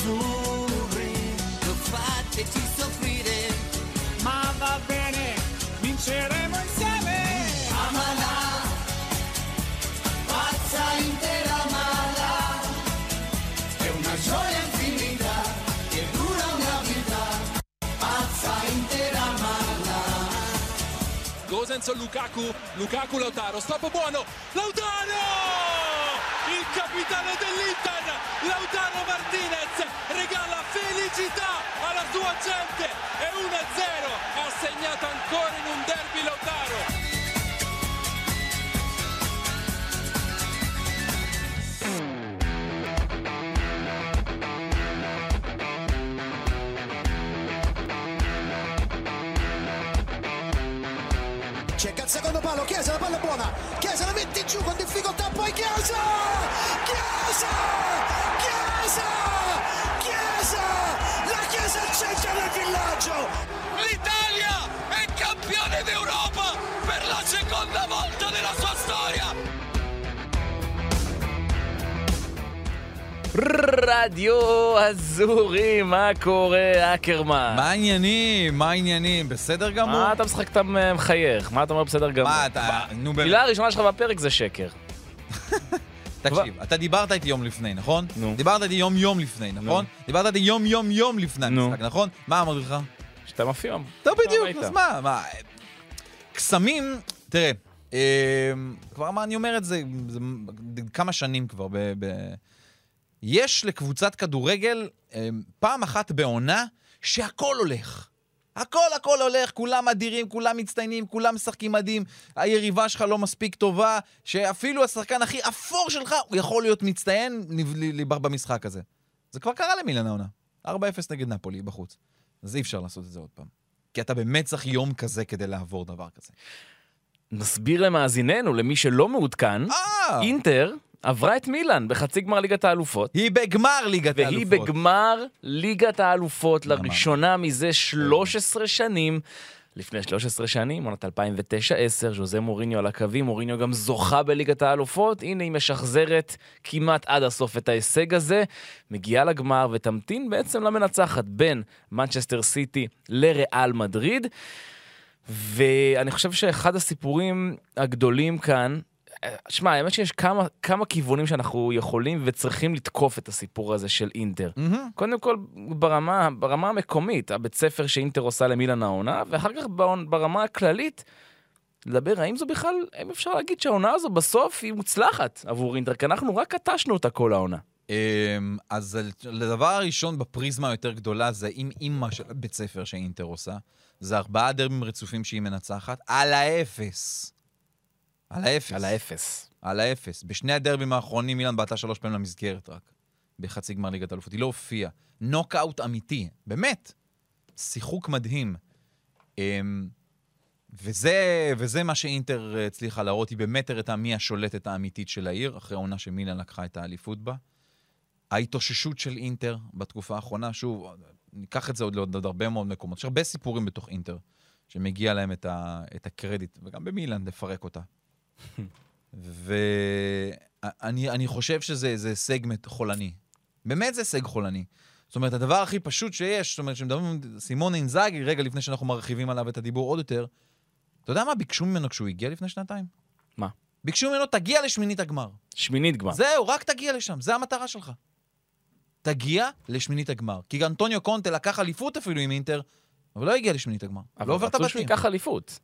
azzurri, lo fateci soffrire. Ma va bene, vinceremo insieme. Amala, pazza intera mala, è una gioia infinita che dura una vita, pazza intera mala. Gosens o Lukaku, Lukaku Lautaro, stop buono, Lautaro! Capitano dell'Inter, Lautaro Martinez, regala felicità alla sua gente e 1-0, ha segnato ancora in un derby Lautaro. Secondo palo, Chiesa, la palla è buona. Chiesa la mette giù con difficoltà, poi Chiesa! Chiesa! Chiesa! Chiesa! La Chiesa al centro del villaggio! L'Italia è campione d'Europa per la seconda volta nella sua storia! רדיו אזורי, מה קורה, אקרמן? מה העניינים? מה העניינים? בסדר גמור? מה אתה משחק, אתה מחייך? מה אתה אומר בסדר גמור? מה אתה... נו באמת. מילה הראשונה שלך בפרק זה שקר. תקשיב, אתה דיברת איתי יום לפני, נכון? נו. דיברת איתי יום יום לפני, נכון? דיברת איתי יום יום יום לפני. המשחק, נכון? מה אמרתי לך? שאתה מופיע. טוב בדיוק. אז מה? מה? קסמים, תראה, אה, כבר מה אני אומר את זה, כמה שנים כבר, יש לקבוצת כדורגל אה, פעם אחת בעונה שהכל הולך. הכל הכל הולך, כולם אדירים, כולם מצטיינים, כולם משחקים מדהים, היריבה שלך לא מספיק טובה, שאפילו השחקן הכי אפור שלך, הוא יכול להיות מצטיין במשחק הזה. זה כבר קרה למילן העונה. 4-0 נגד נפולי בחוץ. אז אי אפשר לעשות את זה עוד פעם. כי אתה באמת צריך יום כזה כדי לעבור דבר כזה. נסביר למאזיננו, למי שלא מעודכן, אה! אינטר עברה את מילאן בחצי גמר ליגת האלופות. היא בגמר ליגת והיא האלופות. בגמר ליגת האלופות. לראשונה מזה 13 שנים. לפני 13 שנים, עונת 2009-2010, ז'וזה מוריניו על הקווים, מוריניו גם זוכה בליגת האלופות, הנה היא משחזרת כמעט עד הסוף את ההישג הזה, מגיעה לגמר ותמתין בעצם למנצחת בין מנצ'סטר סיטי לריאל מדריד. ואני חושב שאחד הסיפורים הגדולים כאן, שמע, האמת שיש כמה, כמה כיוונים שאנחנו יכולים וצריכים לתקוף את הסיפור הזה של אינטר. מהמם. קודם כל, ברמה, ברמה המקומית, הבית ספר שאינטר עושה למילן העונה, ואחר כך ברמה הכללית, לדבר האם זו בכלל, האם אפשר להגיד שהעונה הזו בסוף היא מוצלחת עבור אינטר, כי אנחנו רק קטשנו אותה כל העונה. אמ, אז לדבר הראשון בפריזמה היותר גדולה זה עם אימא של בית ספר שאינטר עושה. זה ארבעה דרבים רצופים שהיא מנצחת, על האפס. על האפס. על האפס. על האפס. בשני הדרבים האחרונים מילן בעטה שלוש פעמים למסגרת רק. בחצי גמר ליגת האלופות. היא לא הופיעה. נוקאוט אמיתי. באמת. שיחוק מדהים. אמ, וזה, וזה מה שאינטר אה, הצליחה להראות. היא באמת הראתה מי השולטת האמיתית של העיר, אחרי העונה שמילן לקחה את האליפות בה. ההתאוששות של אינטר בתקופה האחרונה, שוב, ניקח את זה עוד לעוד עוד הרבה מאוד מקומות. יש הרבה סיפורים בתוך אינטר, שמגיע להם את, ה, את הקרדיט, וגם במילאן לפרק אותה. ואני אני חושב שזה זה הישג חולני. באמת זה הישג חולני. זאת אומרת, הדבר הכי פשוט שיש, זאת אומרת, כשמדברים על סימון אינזאגי, רגע לפני שאנחנו מרחיבים עליו את הדיבור עוד יותר, אתה יודע מה ביקשו ממנו כשהוא הגיע לפני שנתיים? מה? ביקשו ממנו, תגיע לשמינית הגמר. שמינית גמר. זהו, רק תגיע לשם, זה המטרה שלך. תגיע לשמינית הגמר. כי אנטוניו קונטה לקח אליפות אפילו עם אינטר, אבל לא הגיע לשמינית הגמר. לא עובר את רצו שהוא הבתים. ייקח אליפות.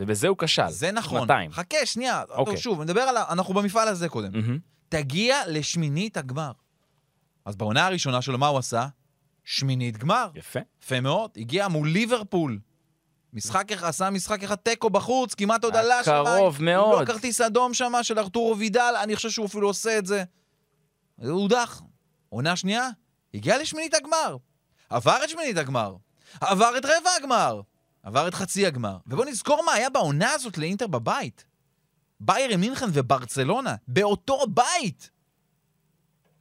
ובזה הוא כשל. זה נכון. שנתיים. חכה, שנייה. אוקיי. טוב, שוב, נדבר על ה... אנחנו במפעל הזה קודם. מהמם. תגיע לשמינית הגמר. אז בעונה הראשונה שלו, מה הוא עשה? שמינית גמר. יפה. יפה מאוד. הגיע מול ליברפול. משחק אחד, עשה משחק אחד תיקו בחוץ, כמעט עוד עלה שם. קרוב מאוד. לא כרטיס אדום שם של ארתורו וידל, אני חושב שהוא אפילו עושה את זה. הוא הודח. עונה שנייה, הגיע לשמינית הגמר. עבר את שמינית הגמר. עבר את רבע הגמר. עבר את חצי הגמר. ובואו נזכור מה היה בעונה הזאת לאינטר בבית. ביירן מינכן וברצלונה, באותו בית.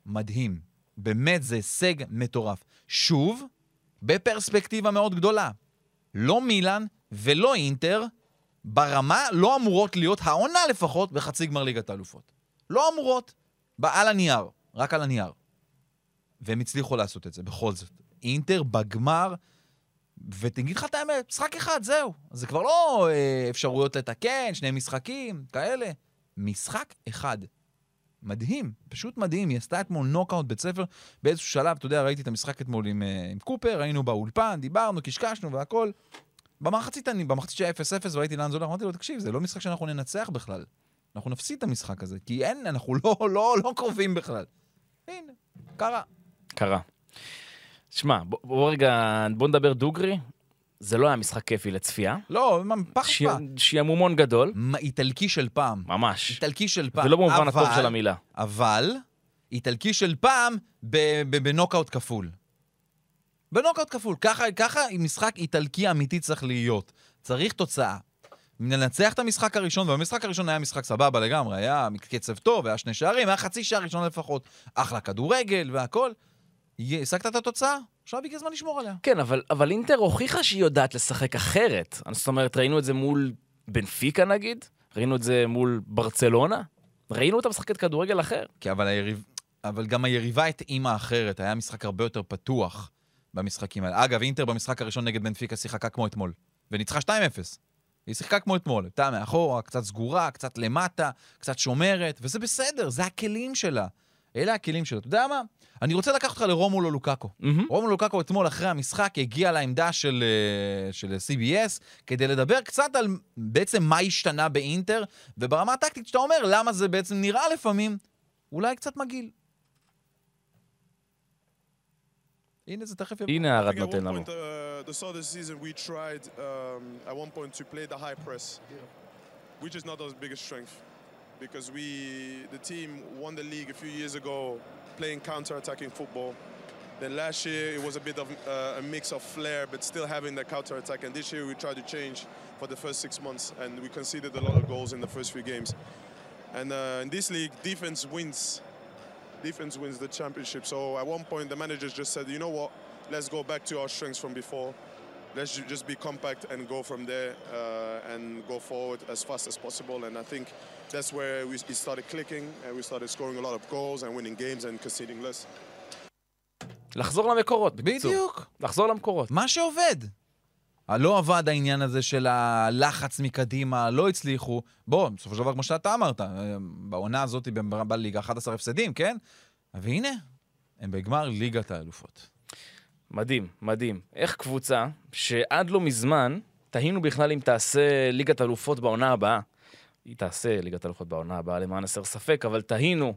מדהים. באמת, זה הישג מטורף. שוב, בפרספקטיבה מאוד גדולה. לא מילאן ולא אינטר, ברמה לא אמורות להיות, העונה לפחות, בחצי גמר ליגת האלופות. לא אמורות. על הנייר, רק על הנייר. והם הצליחו לעשות את זה, בכל זאת. אינטר בגמר, ותגיד לך את האמת, משחק אחד, זהו. זה כבר לא אה, אפשרויות לתקן, שני משחקים, כאלה. משחק אחד. מדהים, פשוט מדהים. היא עשתה אתמול נוקאוט בית ספר באיזשהו שלב, אתה יודע, ראיתי את המשחק אתמול עם, אה, עם קופר, היינו באולפן, דיברנו, קשקשנו והכל. במחצית, אני, במחצית שהיה 0-0 וראיתי לאן זה הולך, אמרתי לו, תקשיב, זה לא משחק שאנחנו ננצח בכלל. אנחנו נפסיד את המשחק הזה, כי אין, אנחנו לא, לא, לא קרובים בכלל. הנה, קרה. קרה. שמע, בוא, בוא רגע, בוא נדבר דוגרי. זה לא היה משחק כיפי לצפייה. לא, פח ש- פח. שעמומון גדול, איטלקי של פעם. ממש. איטלקי של פעם. ולא במובן הטוב של המילה. אבל, איטלקי של פעם בנוקאוט כפול. בנוקאוט כפול. ככה, ככה משחק איטלקי אמיתי צריך להיות. צריך תוצאה. ננצח את המשחק הראשון, והמשחק הראשון היה משחק סבבה לגמרי, היה קצב טוב, היה שני שערים, היה חצי שער ראשון לפחות. אחלה כדורגל והכל. השגת את התוצאה? עכשיו הגיע הזמן לשמור עליה. כן, אבל, אבל אינטר הוכיחה שהיא יודעת לשחק אחרת. זאת אומרת, ראינו את זה מול בנפיקה נגיד, ראינו את זה מול ברצלונה, ראינו אותה משחקת כדורגל אחר. כי אבל, היריב... אבל גם היריבה התאימה אחרת, היה משחק הרבה יותר פתוח במשחקים האלה. אגב, אינטר במשחק הראשון נגד בנפיקה שיחקה כמו אתמול, וניצחה 2-0. היא שיחקה כמו אתמול, הייתה מאחורה, קצת סגורה, קצת למטה, קצת שומרת, וזה בסדר, זה הכלים שלה. אלה הכלים שלה. אתה יודע מה? אני רוצה לקחת אותך לרומולו לוקאקו. מהמם. רומולו לוקאקו אתמול אחרי המשחק הגיע לעמדה של, אה, של CBS כדי לדבר קצת על בעצם מה השתנה באינטר, וברמה הטקטית שאתה אומר למה זה בעצם נראה לפעמים אולי קצת מגעיל. הנה זה תכף יבוא. הנה ארד נותן לנו. uh, we tried um, not our biggest strength, because we, the team, won the league a few years ago playing counter-attacking football. Then last year it was a bit of uh, a mix of flair, but still having that counter-attack. And this year we tried to change for the first six months, and we conceded a lot of goals in the first few games. And uh, in this league, defense wins defense wins the championship. So at one point, the managers just said, you know what, let's go back to our strengths from before. Let's just be compact and go from there uh, and go forward as fast as possible. And I think that's where we, it started clicking and we started scoring a lot of goals and winning games and conceding less. לחזור למקורות, בקיצור. בדיוק. לחזור למקורות. מה שעובד. לא עבד העניין הזה של הלחץ מקדימה, לא הצליחו. בוא, בסופו של דבר, כמו שאתה אמרת, אה, בעונה הזאת בליגה 11 הפסדים, כן? והנה, הם בגמר ליגת האלופות. מדהים, מדהים. איך קבוצה שעד לא מזמן תהינו בכלל אם תעשה ליגת אלופות בעונה הבאה. היא תעשה ליגת אלופות בעונה הבאה למען הסר ספק, אבל תהינו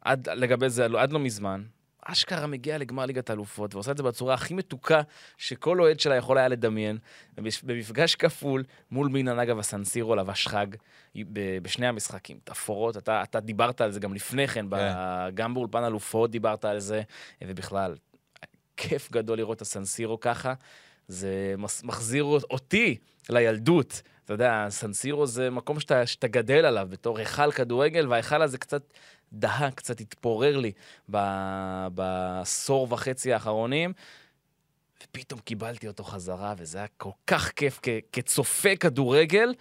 עד לגבי זה עד לא מזמן. אשכרה מגיעה לגמר ליגת האלופות ועושה את זה בצורה הכי מתוקה שכל אוהד שלה יכול היה לדמיין. במפגש כפול מול מילאן, אגב, הסנסירו לבש חג בשני המשחקים. תפאורות, אתה, אתה דיברת על זה גם לפני כן, ב- גם באולפן אלופות דיברת על זה, ובכלל, כיף גדול לראות את הסנסירו ככה. זה מחזיר אותי לילדות. אתה יודע, סנסירו זה מקום שאתה, שאתה גדל עליו בתור היכל כדורגל, וההיכל הזה קצת דהה, קצת התפורר לי בעשור וחצי האחרונים, ופתאום קיבלתי אותו חזרה, וזה היה כל כך כיף כצופה כדורגל.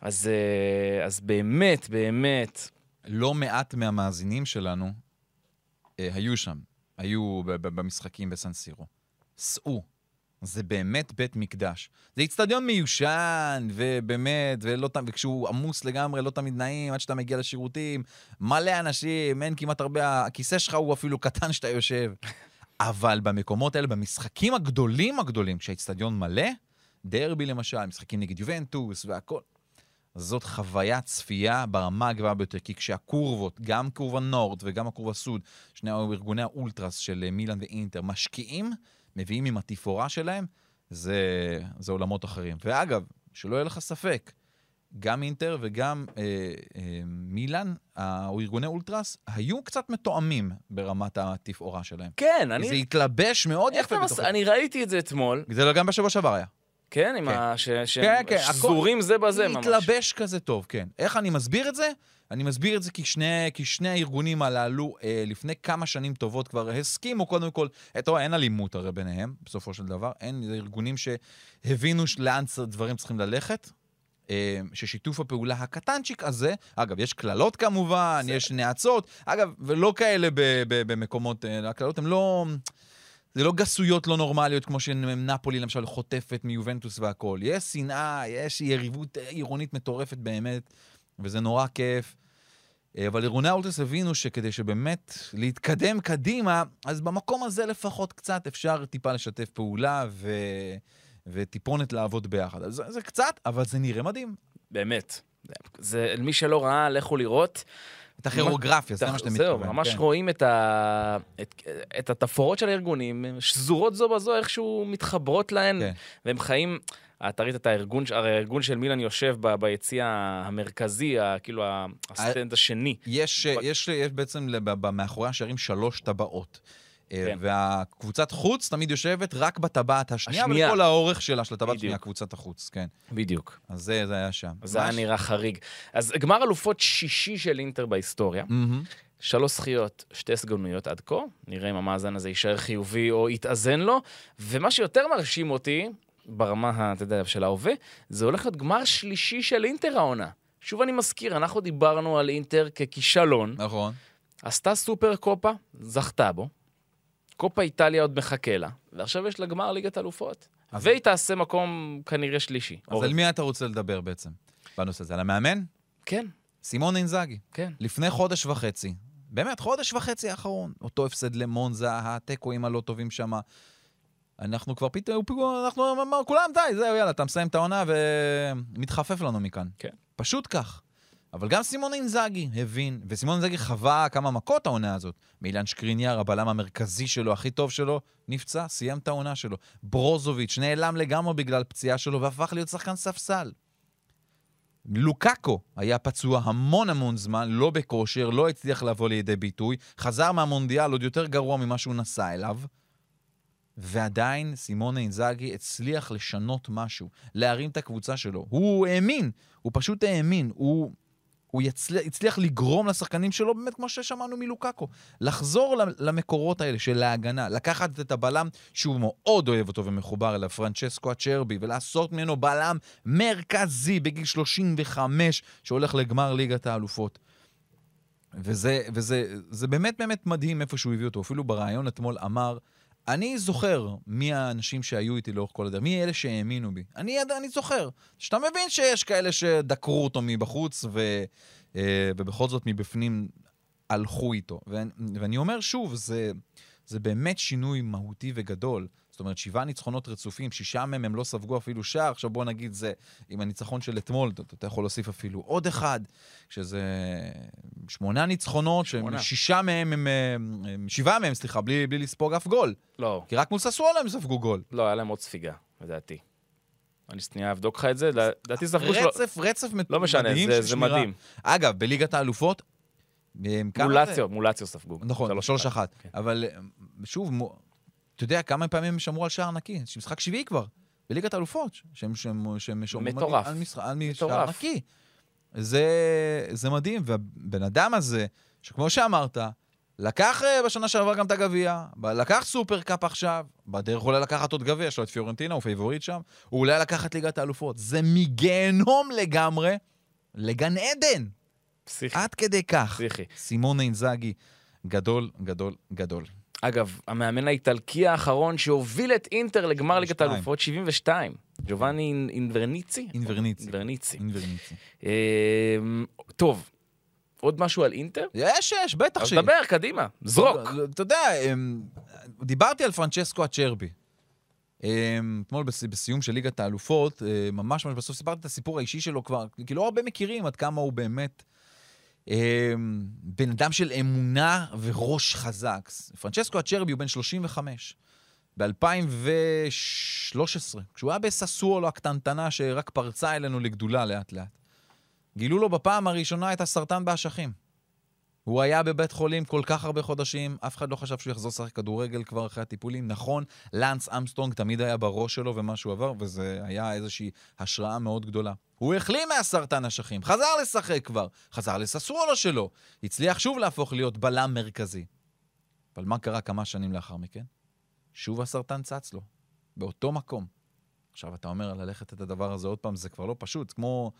אז, אה, אז באמת, באמת, לא מעט מהמאזינים שלנו אה, היו שם, היו במשחקים בסנסירו. סעו. זה באמת בית מקדש. זה איצטדיון מיושן, ובאמת, ולא, וכשהוא עמוס לגמרי, לא תמיד נעים, עד שאתה מגיע לשירותים, מלא אנשים, אין כמעט הרבה, הכיסא שלך הוא אפילו קטן שאתה יושב. אבל במקומות האלה, במשחקים הגדולים הגדולים, כשהאיצטדיון מלא, דרבי למשל, משחקים נגד יובנטוס והכל, זאת חוויית צפייה ברמה הגבוהה ביותר, כי כשהקורבות, גם קורבה נורד וגם הקורבה סוד, שני ארגוני האולטרס של מילאן ואינטר, משקיעים, מביאים עם התפאורה שלהם, זה, זה עולמות אחרים. ואגב, שלא יהיה לך ספק, גם אינטר וגם אה, אה, מילאן, אה, או ארגוני אולטרס, היו קצת מתואמים ברמת התפאורה שלהם. כן, זה אני... התלבש מאוד יפה מס... אני ראיתי את זה אתמול, זה גם בשבוע שעבר היה. כן? עם כן. ה... ש... כן, שהם כן, שזורים זה בזה ממש. התלבש כזה טוב, כן. איך אני מסביר את זה? אני מסביר את זה כי שני, כי שני הארגונים הללו אה, לפני כמה שנים טובות כבר הסכימו קודם כל, אתה רואה, אין אלימות הרי ביניהם, בסופו של דבר, אין זה ארגונים שהבינו לאן דברים צריכים ללכת, אה, ששיתוף הפעולה הקטנצ'יק הזה, אגב, יש קללות כמובן, יש נאצות, אגב, ולא כאלה במקומות, אה, הקללות הן לא... זה לא גסויות לא נורמליות כמו שנפולי למשל חוטפת מיובנטוס והכול. יש שנאה, יש יריבות עירונית מטורפת באמת, וזה נורא כיף. אה, אבל ארגוני האולטרס הבינו שכדי שבאמת להתקדם קדימה, אז במקום הזה לפחות קצת אפשר טיפה לשתף פעולה ו... וטיפונת לעבוד ביחד. זה, זה קצת, אבל זה נראה מדהים. באמת. זה, מי שלא ראה, לכו לראות. את הכירוגרפיה, זה מה שאתה מתכוון. זהו, ממש כן. רואים את, ה... את, את התפאורות של הארגונים, שזורות זו בזו, איכשהו מתחברות להן, כן. והם חיים... אתה ראית את הארגון, הרי הארגון של מילן יושב ב- ביציע המרכזי, כאילו ה- ה stand השני. יש, יש, יש בעצם מאחורי השערים שלוש טבעות. אה, כן. והקבוצת חוץ תמיד יושבת רק בטבעת השנייה, השנייה. ולכל האורך שלה של הטבעת. השנייה, קבוצת החוץ, כן. בדיוק. אז זה, זה היה שם. זה היה נראה חריג. אז גמר אלופות שישי של אינטר בהיסטוריה. מהמם. שלוש זכיות, שתי סגנויות עד כה. נראה אם המאזן הזה יישאר חיובי או יתאזן לו. ומה שיותר מרשים אותי, ברמה, אתה יודע, של ההווה, זה הולך להיות גמר שלישי של אינטר העונה. שוב אני מזכיר, אנחנו דיברנו על אינטר ככישלון. נכון. עשתה סופר קופה, זכתה בו. קופה איטליה עוד מחכה לה, ועכשיו יש לה גמר ליגת אלופות. אז- והיא תעשה מקום כנראה שלישי. אז על מי אתה רוצה לדבר בעצם בנושא הזה? על המאמן? כן, סימון אינזאגי. כן. לפני חודש וחצי, באמת, חודש וחצי האחרון, אותו הפסד למונזה, התיקואים הלא טובים שם. אנחנו כבר פתאום- אנחנו אמרנו, כולם די, זהו, יאללה, אתה מסיים את העונה ומתחפף לנו מכאן. כן. פשוט כך. אבל גם סימון אינזאגי הבין, וסימון אינזאגי חווה כמה מכות העונה הזאת. מילן שקריניאר, הבלם המרכזי שלו, הכי טוב שלו, נפצע, סיים את העונה שלו. ברוזוביץ' נעלם לגמרי בגלל פציעה שלו והפך להיות שחקן ספסל. לוקאקו היה פצוע המון המון זמן, לא בכושר, לא הצליח לבוא לידי ביטוי, חזר מהמונדיאל עוד יותר גרוע ממה שהוא נסע אליו, ועדיין סימונה אינזאגי הצליח לשנות משהו, להרים את הקבוצה שלו. הוא האמין, הוא פשוט האמין, הוא, הוא יצליח, הצליח לגרום לשחקנים שלו, באמת כמו ששמענו מלוקאקו, לחזור למ- למקורות האלה של ההגנה, לקחת את הבלם שהוא מאוד אוהב אותו ומחובר אליו, פרנצ'סקו הצ'רבי, ולעשות ממנו בלם מרכזי בגיל 35, שהולך לגמר ליגת האלופות. וזה, וזה זה באמת באמת מדהים איפה שהוא הביא אותו. אפילו בריאיון אתמול אמר, אני זוכר מי האנשים שהיו איתי לאורך כל הדרך, מי אלה שהאמינו בי. אני, אני זוכר. שאתה מבין שיש כאלה שדקרו אותו מבחוץ, ו, אה, ובכל זאת מבפנים הלכו איתו. ואני, ואני אומר שוב, זה, זה באמת שינוי מהותי וגדול. זאת אומרת, שבעה ניצחונות רצופים, שישה מהם הם לא ספגו אפילו שער. עכשיו בוא נגיד, זה עם הניצחון של אתמול, אתה, אתה יכול להוסיף אפילו עוד אחד, שזה שמונה ניצחונות, שמונה. ששישה מהם הם, הם, שבעה מהם, סליחה, בלי, בלי לספוג אף גול. לא, כי רק מול ססוולה הם ספגו גול. לא, היה להם עוד ספיגה, לדעתי. אני שנייה אבדוק לך את זה, לדעתי ספגו שלו... רצף, רצף מ- לא משנה, מדהים זה- זה. מדהים. אגב, בליגת האלופות, הם כמה מול זה? לאציו, מול לאציו ספגו. נכון, שלוש שלוש אחת. כן. אבל אה, שוב, אתה יודע כמה פעמים הם שמרו על שער נקי? זה משחק שביעי כבר, בליגת האלופות, שהם שהם- שהם שומרים על- מטורף. על משחק- על שער מטורף. נקי. זה זה מדהים, והבן אדם הזה, שכמו שאמרת, לקח אה, בשנה שעברה גם את הגביע, לקח סופר קאפ עכשיו, בדרך אולי לקחת עוד גביע, יש לו את פיורנטינה, הוא פייבוריט שם, הוא אולי לקחת ליגת האלופות. זה מגיהנום לגמרי לגן עדן, פסיכי. עד כדי כך. פסיכי. סימון אינזאגי, גדול, גדול, גדול. אגב, המאמן האיטלקי האחרון שהוביל את אינטר לגמר ליגת 72. האלופות, 72. ג'ובאני אינ- אינברניצי? אינברניצי. אינברניצי. אינברניצי. אמ, טוב, עוד משהו על אינטר? יש, יש, בטח אז שיש. דבר, קדימה, זרוק. אתה יודע, אמ, דיברתי על פרנצ'סקו הצ'רבי. אמ, אתמול בס- בסיום של ליגת האלופות, אה, ממש ממש בסוף סיפרתי את הסיפור האישי שלו כבר, כי לא הרבה מכירים עד כמה הוא באמת אמ, בן אדם של אמונה וראש חזק. פרנצ'סקו הצ'רבי הוא בן 35. ב-2013, כשהוא היה בססוולו הקטנטנה שרק פרצה אלינו לגדולה לאט לאט. גילו לו בפעם הראשונה את הסרטן באשכים. הוא היה בבית חולים כל כך הרבה חודשים, אף אחד לא חשב שהוא יחזור לשחק כדורגל כבר אחרי הטיפולים. נכון, לנס אמסטרונג תמיד היה בראש שלו ומה שהוא עבר, וזה היה איזושהי השראה מאוד גדולה. הוא החלים מהסרטן אשכים, חזר לשחק כבר, חזר לססוולו שלו, הצליח שוב להפוך להיות בלם מרכזי. אבל מה קרה כמה שנים לאחר מכן? שוב הסרטן צץ לו, באותו מקום. עכשיו, אתה אומר, ללכת את הדבר הזה עוד פעם, זה כבר לא פשוט, כמו...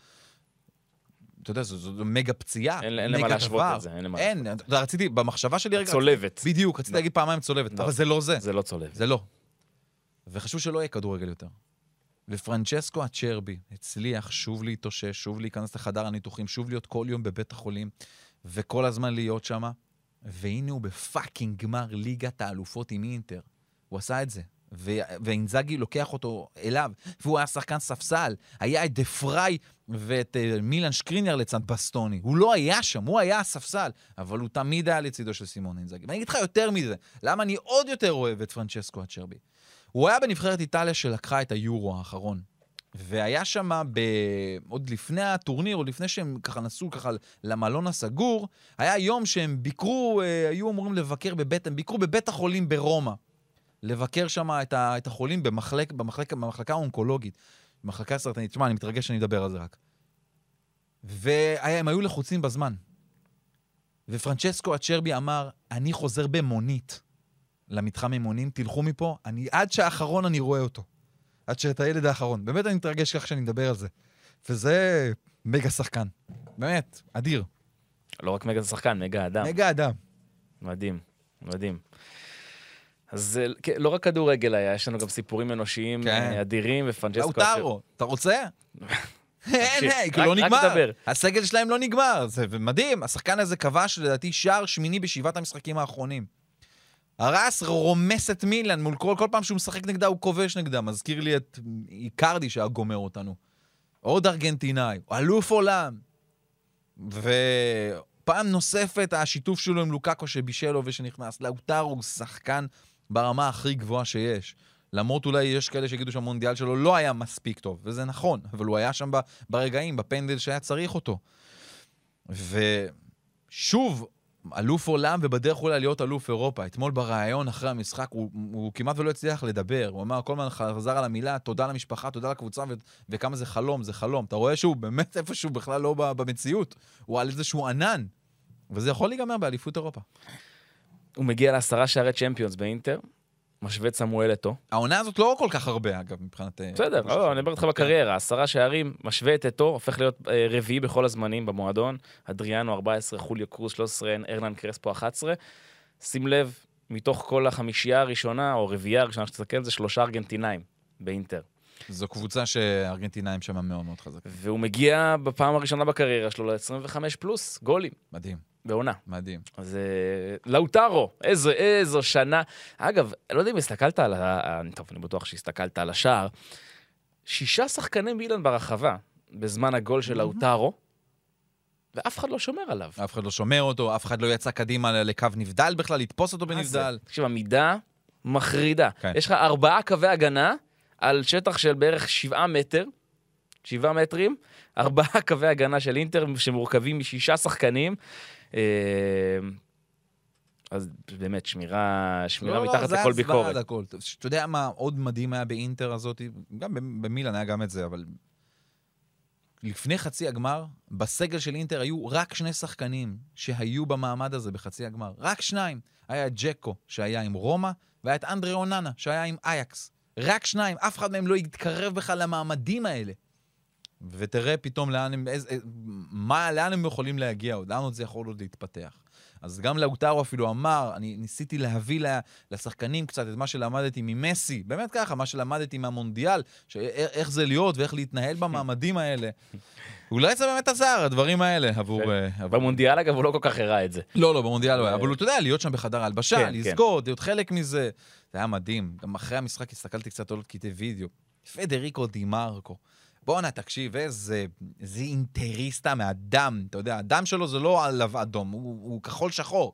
אתה יודע, זו, זו מגה פציעה, אין- אין למה להשוות. את זה, אין למה אין, אתה יודע, רציתי, במחשבה שלי רגע... צולבת. בדיוק, רציתי להגיד פעמיים צולבת, לא. אבל זה לא זה. זה לא צולב. זה לא. וחשוב שלא יהיה כדורגל יותר. ופרנצ'סקו הצ'רבי הצליח שוב להתאושש, שוב להיכנס לחדר הניתוחים, שוב להיות כל יום בבית החולים, וכל הזמן להיות שם. והנה הוא בפאקינג גמר ליגת האלופות עם אינטר. הוא עשה את זה. ואינזאגי לוקח אותו אליו, והוא היה שחקן ספסל. היה את דה פריי ואת uh, מילן שקריניאר לצד בסטוני. הוא לא היה שם, הוא היה הספסל, אבל הוא תמיד היה לצידו של סימון אינזאגי. ואני אגיד לך יותר מזה, למה אני עוד יותר אוהב את פרנצ'סקו הצ'רבי. הוא היה בנבחרת איטליה שלקחה את היורו האחרון. והיה שם, ב... עוד לפני הטורניר, עוד לפני שהם ככה נסעו ככה למלון הסגור, היה יום שהם ביקרו, אה, היו אמורים לבקר בבית, הם ביקרו בבית החולים ברומא. לבקר שם את, ה... את החולים במחלק... במחלק... במחלקה האונקולוגית, במחלקה הסרטנית. תשמע, אני מתרגש שאני מדבר על זה רק. והם היו לחוצים בזמן. ופרנצ'סקו הצ'רבי אמר, אני חוזר במונית למתחם אימונים, תלכו מפה, אני, עד שהאחרון אני רואה אותו. עד שאת הילד האחרון. באמת אני מתרגש כך שאני מדבר על זה. וזה מגה שחקן. באמת, אדיר. לא רק מגה שחקן, מגה אדם. מגה אדם. מדהים, מדהים. אז כן, לא רק כדורגל היה, יש לנו גם סיפורים אנושיים כן. אה, אדירים, ופרנצ'סקו... לאוטרו, אתה רוצה? אין, רק- לא נגמר. הסגל שלהם לא נגמר, זה מדהים. השחקן הזה כבש לדעתי שער שמיני בשבעת המשחקים האחרונים. הרס רומס את מילאן מול כל, כל פעם שהוא משחק נגדה הוא כובש נגדה. מזכיר לי את איקרדי שהיה גומר אותנו. עוד ארגנטינאי, אלוף עולם. ופעם נוספת השיתוף שלו עם לוקאקו שבישל לו ושנכנס. לאוטרו הוא שחקן ברמה הכי גבוהה שיש. למרות אולי יש כאלה שיגידו שהמונדיאל שלו לא היה מספיק טוב, וזה נכון, אבל הוא היה שם ברגעים, בפנדל שהיה צריך אותו. ושוב, אלוף עולם ובדרך אולי להיות אלוף אירופה. אתמול בריאיון אחרי המשחק הוא, הוא כמעט ולא הצליח לדבר. הוא אמר, כל הזמן חזר על המילה, תודה למשפחה, תודה לקבוצה, ו- וכמה זה חלום, זה חלום. אתה רואה שהוא באמת איפשהו בכלל לא במציאות. הוא על איזשהו ענן. וזה יכול להיגמר באליפות אירופה. הוא מגיע לעשרה שערי צ'מפיונס באינטר, משווה את סמואל אתו. העונה הזאת לא כל כך הרבה, אגב, מבחינת... אה, בסדר, לא, אני מדבר איתך בקריירה, עשרה שערים, משווה את אתו, הופך להיות אה, רביעי בכל הזמנים במועדון. אדריאנו 14, חוליו קרוז 13, ארנן קרספו 11. שים לב, מתוך כל החמישייה הראשונה, או רביעייה הראשונה שתסתכל, זה שלושה ארגנטינאים באינטר. זו קבוצה שהארגנטינאים שם מאוד מאוד חזקים. והוא מגיע בפעם הראשונה בקריירה שלו ל-25 פלוס גולים מדהים, בעונה. מדהים. אז אה, לאוטרו, איזו, איזו שנה. אגב, לא יודע אם הסתכלת על ה... טוב, אני בטוח שהסתכלת על השער. שישה שחקני מילאן ברחבה בזמן הגול של לאוטרו, ואף אחד לא שומר עליו. אף אחד לא שומר אותו, אף אחד לא יצא קדימה לקו נבדל בכלל, לתפוס אותו? בנבדל. תקשיב, עמידה מחרידה. כן. יש לך ארבעה קווי הגנה על שטח של בערך שבעה מטר, שבעה מטרים, ארבעה קווי הגנה של אינטר שמורכבים משישה שחקנים. אה, אז באמת, שמירה, שמירה לא, לא, מתחת זה היה לכל ביקורת. עד הכל. אתה יודע מה עוד מדהים היה באינטר הזאת? גם במילאן היה גם את זה, אבל... לפני חצי הגמר, בסגל של אינטר היו רק שני שחקנים שהיו במעמד הזה בחצי הגמר. רק שניים. היה את ג'קו, שהיה עם רומא, והיה את אנדרי אוננה, שהיה עם אייקס. רק שניים, אף אחד מהם לא התקרב בכלל למעמדים האלה. ותראה פתאום לאן הם, איזה, מה, לאן הם יכולים להגיע עוד, לאן עוד זה יכול עוד להתפתח. אז גם לאוטרו אפילו אמר, אני ניסיתי להביא לה, לשחקנים קצת את מה שלמדתי ממסי, באמת ככה, מה שלמדתי מהמונדיאל, ש- איך זה להיות ואיך להתנהל במעמדים האלה. אולי זה באמת עזר, הדברים האלה, עבור... אה, עבור- במונדיאל, אגב, הוא לא כל כך הראה את זה. לא, לא, במונדיאל לא היה, אבל אתה יודע, להיות שם בחדר ההלבשה, כן, לזכות, להיות חלק מזה. זה היה מדהים. גם אחרי המשחק הסתכלתי קצת על עוד קטעי וידאו. פדריקו דימרקו. בואנה, תקשיב, איזה, איזה אינטריסטה מהדם. אתה יודע, הדם שלו זה לא עליו אדום, הוא, הוא כחול שחור.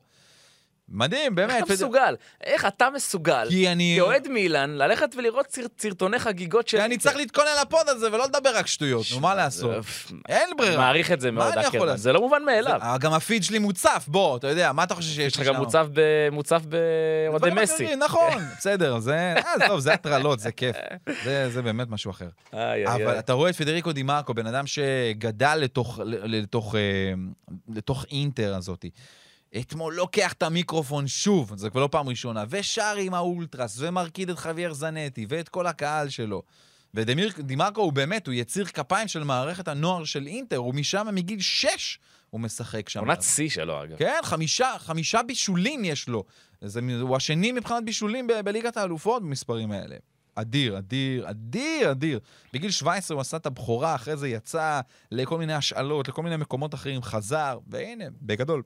מדהים, באמת. איך אתה מסוגל? איך אתה מסוגל? כי אני... כאוהד מילאן, ללכת ולראות סרט- סרטוני חגיגות של... אני צריך להתכונן לפוד הזה ולא לדבר רק שטויות, נו, מה לעשות? אין אני ברירה. מעריך את זה מאוד, אקרמן. זה לא מובן מאליו. גם הפיד שלי מוצף, בוא, אתה יודע, מה אתה חושב שיש יש לך גם שם? מוצב ב- מוצב באוהדי דברים מסי. נכון, בסדר, זה, אה, טוב, זה הטרלות, זה כיף. זה, זה באמת משהו אחר. אבל. אתה רואה את פדריקו דימרקו, בן אדם שגדל לתוך, אה, לתוך אינטר הזאתי. אתמול לוקח את המיקרופון שוב, זה כבר לא פעם ראשונה, ושר עם האולטרס, ומרקיד את חוויאר זנטי, ואת כל הקהל שלו. ודימרקו הוא באמת, הוא יציר כפיים של מערכת הנוער של אינטר, הוא משם מגיל שש הוא משחק שם. עונת שיא שלו, אגב. כן, חמישה, חמישה בישולים יש לו. זה, הוא השני מבחינת בישולים ב- בליגת האלופות במספרים האלה. אדיר, אדיר, אדיר, אדיר. בגיל 17 הוא עשה את הבכורה, אחרי זה יצא לכל מיני השאלות, לכל מיני מקומות אחרים, חזר, והנה, בגדול,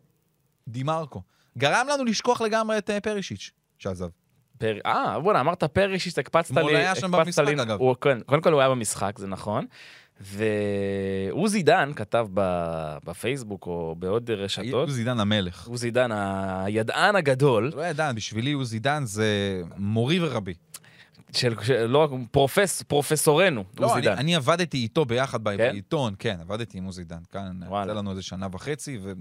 דימרקו. גרם לנו לשכוח לגמרי את אה, פרישיץ', שעזב. פר... אה, בוא'נה, אמרת פרישיץ', הקפצת לי... אתמול היה שם במשחק, לי- אגב. הוא, כן, קודם כל הוא היה במשחק, זה נכון. ועוזי דן כתב ב... בפייסבוק או בעוד רשתות, עוזי דן המלך. עוזי דן, הידען הגדול, לא ידען, בשבילי עוזי דן זה מורי ורבי. של, של לא, פרופס, פרופסורנו, לא, עוזי אני, דן. אני עבדתי איתו ביחד כן? בעיתון, כן, עבדתי עם עוזי דן. כאן. יצא לנו איזה שנה וחצי, ו...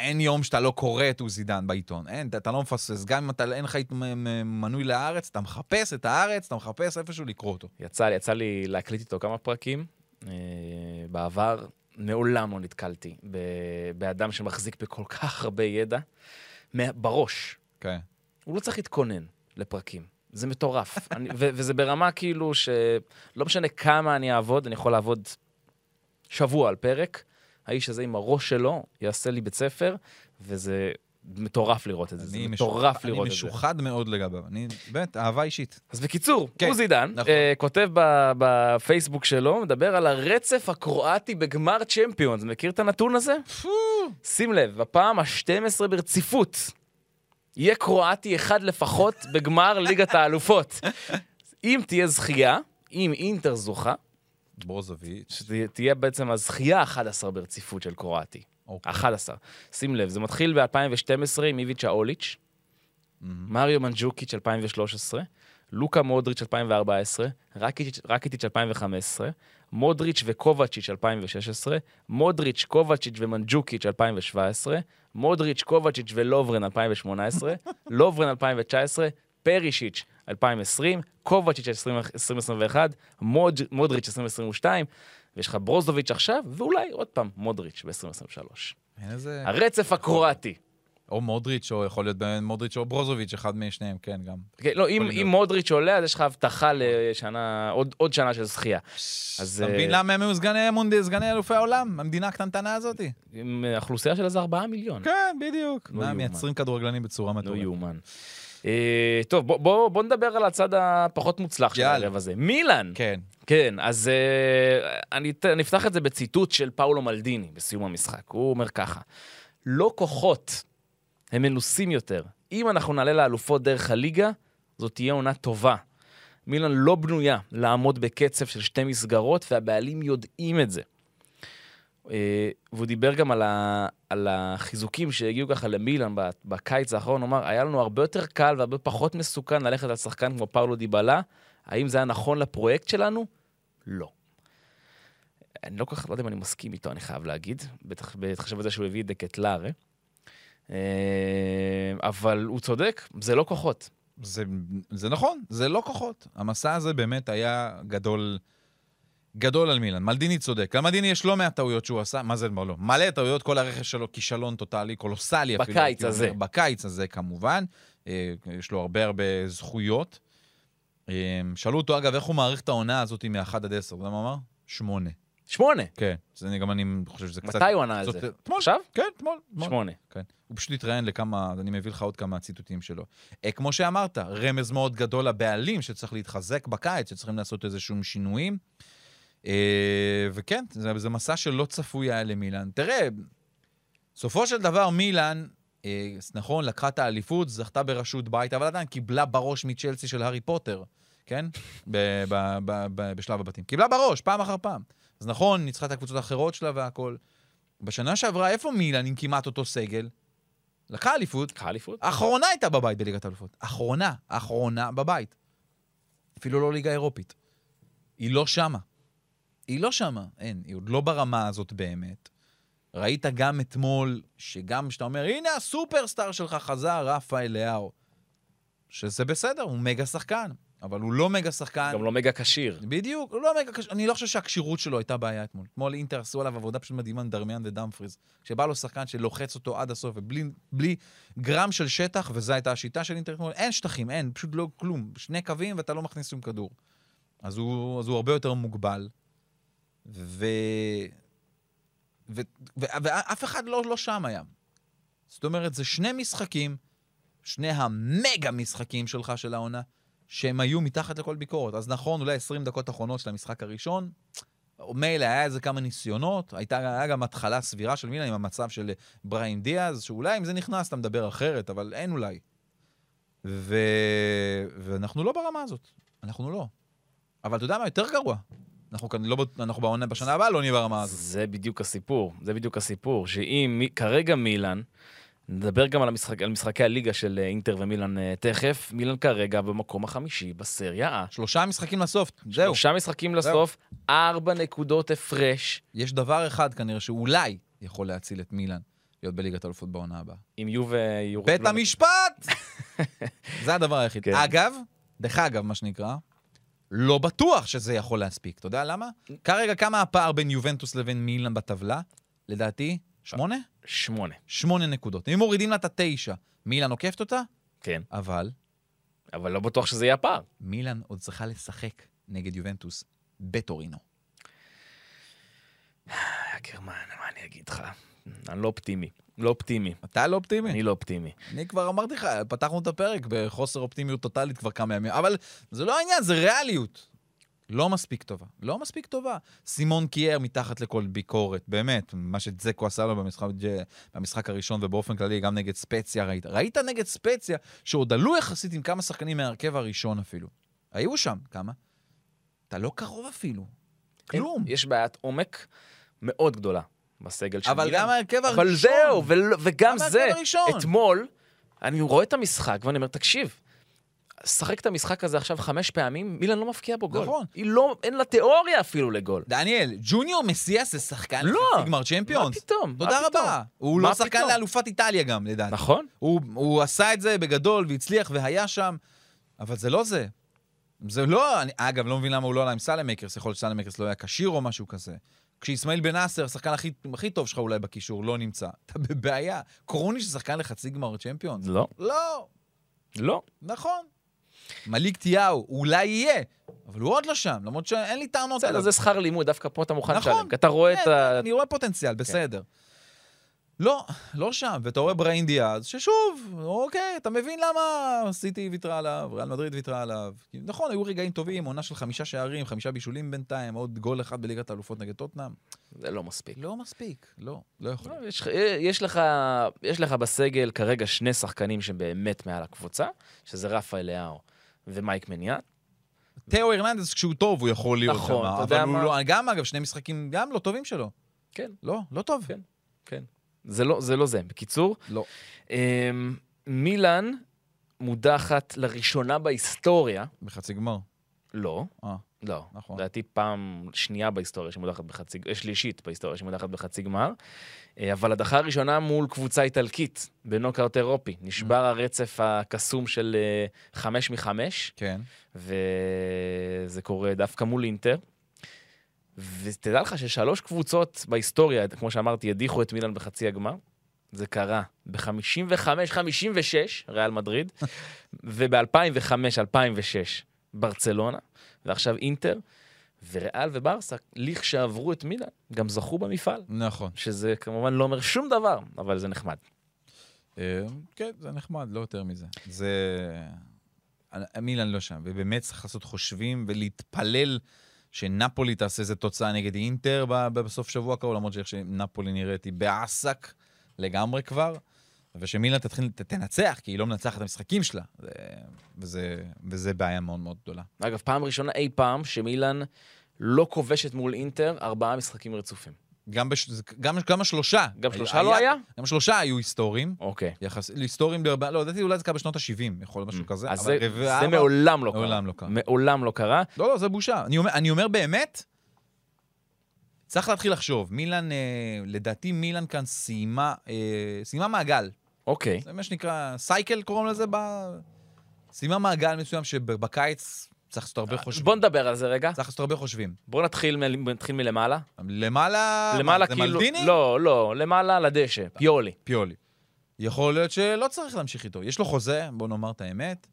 אין יום שאתה לא קורא את עוזי דן בעיתון. אין, אתה, אתה לא מפספס. גם אם אתה, אין לך מנוי לארץ, אתה מחפש את הארץ, אתה מחפש איפשהו לקרוא אותו. יצא, לי- יצא לי להקליט איתו כמה פרקים. אה, בעבר מעולם לא נתקלתי ב- באדם שמחזיק בכל כך הרבה ידע מה- בראש. כן. הוא לא צריך להתכונן לפרקים. זה מטורף. אני, ו- וזה ברמה כאילו שלא משנה כמה אני אעבוד, אני יכול לעבוד שבוע על פרק. האיש הזה עם הראש שלו יעשה לי בית ספר, וזה מטורף לראות את זה. זה אני מטורף משוח- לראות אני את זה. משוחד מאוד לגביו. אני, באמת, אהבה אישית. אז בקיצור, כן, עוזי דן נכון. אה, כותב ב- בפייסבוק שלו, מדבר על הרצף הקרואטי בגמר צ'מפיונס. מכיר את הנתון הזה? שים לב, בפעם ה-12 ברציפות, יהיה קרואטי אחד לפחות בגמר ליגת האלופות. אם תהיה זכייה, אם אינטר זוכה, ברוזוביץ'. שתהיה בעצם הזכייה 11 ברציפות של קרואטי. אוקיי. 11. שים לב, זה מתחיל ב-2012 עם איביצה אוליץ', מריו מנג'וקיץ' 2013, לוקה מודריץ' 2014, רקיטיץ'- רקיטיץ' 2015, מודריץ' וקובצ'יץ' 2016, מודריץ', קובצ'יץ' ומנג'וקיץ' 2017, מודריץ', קובצ'יץ' ולוברן 2018, לוברן 2019, פרישיץ' 2020, קובצ'יץ' 2021, מוד, מודריץ' 2022, ויש לך ברוזוביץ' עכשיו, ואולי עוד פעם מודריץ' ב-2023. אין איזה... הרצף הקרואטי. או מודריץ', או יכול להיות בין מודריץ' או ברוזוביץ', אחד משניהם, כן, גם. כן, לא, אם. אם מודריץ' עולה, אז יש לך הבטחה לשנה, עוד, עוד שנה של זכייה. אז אתה מבין אה, למה הם היו סגני מונדי- סגני אלופי העולם? המדינה הקטנטנה הזאתי. עם אוכלוסייה של איזה 4 מיליון. כן, בדיוק. לא. מייצרים כדורגלנים בצורה לא מטורפת. יאומן. אה, טוב, בוא, בוא, בוא נדבר על הצד הפחות מוצלח של. הערב הזה. מילאן. כן. כן, אז אה, אני, אני אפתח את זה בציטוט של פאולו מלדיני בסיום המשחק. הוא אומר ככה: לא כוחות הם מנוסים יותר. אם אנחנו נעלה לאלופות דרך הליגה, זאת תהיה עונה טובה. מילאן לא בנויה לעמוד בקצב של שתי מסגרות, והבעלים יודעים את זה. אה, והוא דיבר גם על, ה, על החיזוקים שהגיעו ככה למילאן בקיץ האחרון, הוא אמר, היה לנו הרבה יותר קל והרבה פחות מסוכן ללכת על שחקן כמו פאולו דיבלה. האם זה היה נכון לפרויקט שלנו? לא. אני לא כל כך, לא יודע אם אני מסכים איתו, אני חייב להגיד, בטח בהתחשב בזה שהוא הביא את דקטלרה. אה, אבל הוא צודק, זה לא כוחות. זה, זה נכון, זה לא כוחות. המסע הזה באמת היה גדול, גדול על מילן. מלדיני צודק. למלדיני יש לא מעט טעויות שהוא עשה, מה זה לא? לא. מלא טעויות, כל הרכש שלו כישלון טוטאלי, קולוסלי אפילו. בקיץ הזה. אומר. בקיץ הזה כמובן. אה, יש לו הרבה הרבה זכויות. אה, שאלו אותו, אגב, איך הוא מעריך את העונה הזאת מ-1 עד 10? אתה יודע מה הוא אמר? שמונה. שמונה. כן. זה אני גם אני חושב שזה קצת... מתי הוא ענה על זה? אתמול. עכשיו? כן, אתמול. אתמול. שמונה. כן. הוא פשוט התראיין לכמה, אני מביא לך עוד כמה ציטוטים שלו. אה, כמו שאמרת, רמז מאוד גדול לבעלים שצריך להתחזק בקיץ, שצריכים לעשות איזשהם שינויים. אה, וכן, זה, זה מסע שלא צפוי היה למילאן. תראה, בסופו של דבר מילאן, אה, נכון, לקחה את האליפות, זכתה בראשות בית, אבל עדיין קיבלה בראש מצ'לסי של הארי פוטר, כן? ב- ב- ב- ב- בשלב הבתים. קיבלה בראש, פעם אחר פעם. אז נכון, ניצחה את הקבוצות האחרות שלה והכול. בשנה שעברה, איפה מילאן עם כמעט אותו סגל? לקחה אליפות, לקחה אליפות? האחרונה הייתה בבית בליגת האלופות. אחרונה, אחרונה בבית. אפילו לא ליגה אירופית. היא לא שמה. היא לא שמה, אין, היא עוד לא ברמה הזאת באמת. ראית גם אתמול, שגם כשאתה אומר, הנה הסופרסטאר שלך חזר, רפאל לאהו. שזה בסדר, הוא מגה שחקן, אבל הוא לא מגה שחקן. גם לא מגה כשיר. בדיוק, הוא לא מגה קשה. אני לא חושב שהכשירות שלו הייתה בעיה אתמול. אתמול אינטר עשו עליו עבודה פשוט מדהימה, דרמיאן ודמפריז. כשבא לו שחקן שלוחץ אותו עד הסוף, ובלי בלי גרם של שטח, וזו הייתה השיטה של אינטר אתמול, אין שטחים, אין, פשוט לא כלום. שני קווים ואתה לא מכניס שום כדור. אז הוא, אז הוא הרבה יותר מוגבל, ו... ו... ו... ואף אחד לא, לא שם היה. זאת אומרת, זה שני משחקים, שני המגה משחקים שלך של העונה, שהם היו מתחת לכל ביקורת. אז נכון, אולי 20 דקות אחרונות של המשחק הראשון, מילא, היה איזה כמה ניסיונות, הייתה, היה גם התחלה סבירה של מילה עם המצב של בריין דיאז, שאולי אם זה נכנס אתה מדבר אחרת, אבל אין אולי. ו... ואנחנו לא ברמה הזאת, אנחנו לא. אבל אתה יודע מה יותר גרוע? אנחנו כאן לא, אנחנו בעונה בשנה הבאה לא נהיה ברמה הזאת. זה בדיוק הסיפור, זה בדיוק הסיפור, שאם כרגע מילאן, נדבר גם על, המשחק, על משחקי הליגה של אה, אינטר ומילאן אה, תכף, מילאן כרגע במקום החמישי בסריה A. שלושה משחקים לסוף, זהו. שלושה משחקים לסוף, ארבע נקודות הפרש, יש דבר אחד כנראה שאולי יכול להציל את מילאן להיות בליגת האלופות בעונה הבאה. עם יובה יורד... בית המשפט! זה הדבר היחיד. כן. אגב, דרך אגב, מה שנקרא, לא בטוח שזה יכול להספיק. אתה יודע למה? כרגע, כמה הפער בין יובנטוס לבין מילאן בטבלה? לדעתי, שמונה? שמונה, שמונה נקודות. אם מורידים לה את התשע, מילאן עוקפת אותה? כן, אבל אבל לא בטוח שזה יהיה הפער. מילאן עוד צריכה לשחק נגד יובנטוס בטורינו. גרמן, מה אני אגיד לך? אני לא אופטימי, לא אופטימי. אתה לא אופטימי? אני לא אופטימי. אני כבר אמרתי לך, פתחנו את הפרק בחוסר אופטימיות טוטאלית כבר כמה ימים, אבל זה לא העניין, זה ריאליות. לא מספיק טובה. לא מספיק טובה. סימון קייר מתחת לכל ביקורת, באמת, מה שזקו עשה לו במשחק, במשחק הראשון ובאופן כללי, גם נגד ספציה ראית. ראית נגד ספציה, שעוד עלו יחסית עם כמה שחקנים מההרכב הראשון אפילו. היו שם, כמה? אתה לא קרוב אפילו. כלום. יש בעיית עומק מאוד גדולה בסגל של אבל מילאן. גם ההרכב הראשון. אבל זהו, וגם גם זה. אתמול, אני רואה את המשחק ואני אומר, תקשיב, שחק את המשחק הזה עכשיו חמש פעמים, מילאן לא מפקיע בו גול. נכון. היא לא, אין לה תיאוריה אפילו לגול. דניאל, ג'וניור מסיאס זה שחקן לא. לחצי גמר צ'מפיונס. מה פתאום? תודה מה פתאום? רבה. הוא מה לא שחקן פתאום? לאלופת איטליה גם, לדעתי. נכון? הוא, הוא עשה את זה בגדול והצליח והיה שם, אבל זה לא זה. זה לא, אני, אגב, לא מבין למה הוא לא עלה עם סלמקרס, יכול להיות שסלמקרס לא היה כשיר או משהו כזה. כשאסמאעיל בן נאסר, השחקן הכי, הכי טוב שלך אולי בקישור, לא נמצא. אתה בבעיה. קרוניץ' זה שחקן לחצי גמר צ'מפיונס? לא. לא, לא. נכון. מליק תיאו, אולי יהיה, אבל הוא עוד לא שם, למרות שאין לי טענות בסדר. זה שכר לימוד, דווקא פה אתה מוכן נכון. לשלם. כי אתה רואה את כן, ה... אני רואה פוטנציאל, בסדר. לא, לא שם. ואתה רואה בריין דיאז, ששוב, אוקיי, אתה מבין למה סיטי ויתרה עליו, ריאל מדריד ויתרה עליו. נכון, היו רגעים טובים, עונה של חמישה שערים, חמישה בישולים בינתיים, עוד גול אחד בליגת האלופות נגד טוטנאם. זה לא מספיק. לא מספיק, לא, לא יכול. לא, יש, יש, לך, יש לך בסגל כרגע שני שחקנים שבאמת מעל הקבוצה, שזה רפאל לאהו ומייק מניאן. תאו הרננדס, כשהוא טוב, הוא יכול להיות שם. נכון, אתה אבל הוא מה? לא, גם, אגב, שני משחקים גם לא טובים שלו. כן, לא, לא טוב. כן. כן. זה לא זה. לא זה. בקיצור, לא. אמ, מילאן מודחת לראשונה בהיסטוריה, בחצי גמר. לא, אה, לא. נכון. לדעתי פעם שנייה בהיסטוריה שמודחת בחצי, אה, שלישית בהיסטוריה שמודחת בחצי גמר. אה, אבל הדחה הראשונה מול קבוצה איטלקית בנוקאוט אירופי. נשבר הרצף הקסום של אה, חמש מחמש, כן. וזה קורה דווקא מול אינטר. ותדע לך ששלוש קבוצות בהיסטוריה, כמו שאמרתי, הדיחו את מילאן בחצי הגמר. זה קרה ב-55-56, ריאל מדריד, וב-2005-2006, ברצלונה, ועכשיו אינטר, וריאל וברסה, לכשעברו את מילאן, גם זכו במפעל, נכון. שזה כמובן לא אומר שום דבר, אבל זה נחמד. אה, כן, זה נחמד, לא יותר מזה. זה... מילן לא שם, ובאמת צריך לעשות חושבים ולהתפלל שנפולי תעשה איזה תוצאה נגד אינטר בסוף שבוע קרוב, למרות שאיך שנפולי נראית היא באסק לגמרי כבר, ושמילן תתחיל, תנצח, כי היא לא מנצחת את המשחקים שלה, זה, וזה, וזה בעיה מאוד מאוד גדולה. אגב, פעם ראשונה אי פעם שמילאן לא כובשת מול אינטר ארבעה משחקים רצופים. גם, בש... גם, גם השלושה. גם שלושה לא היה? גם שלושה היו היסטוריים. אוקיי. יחס... היסטוריים, בהרבה- לא, לדעתי אולי זה קרה בשנות ה-70, יכול להיות משהו כזה. אז זה, רבע- זה מעולם לא קרה. מעולם לא קרה. מעולם לא קרה. לא, לא, זה בושה. אני אומר, אני אומר באמת, צריך להתחיל לחשוב. מילן, אה, לדעתי מילן כאן סיימה, אה, סיימה מעגל. אוקיי. זה מה שנקרא, סייקל קוראים לזה, ב... סיימה מעגל מסוים שבקיץ צריך לעשות הרבה חושבים. בוא נדבר על זה רגע. צריך לעשות הרבה חושבים. בוא נתחיל, מ- נתחיל מלמעלה. למעלה, למעלה מה, כאילו... זה מלדיני? לא, לא, למעלה לדשא, פיולי. פיולי. יכול להיות שלא צריך להמשיך איתו. יש לו חוזה, בוא נאמר את האמת.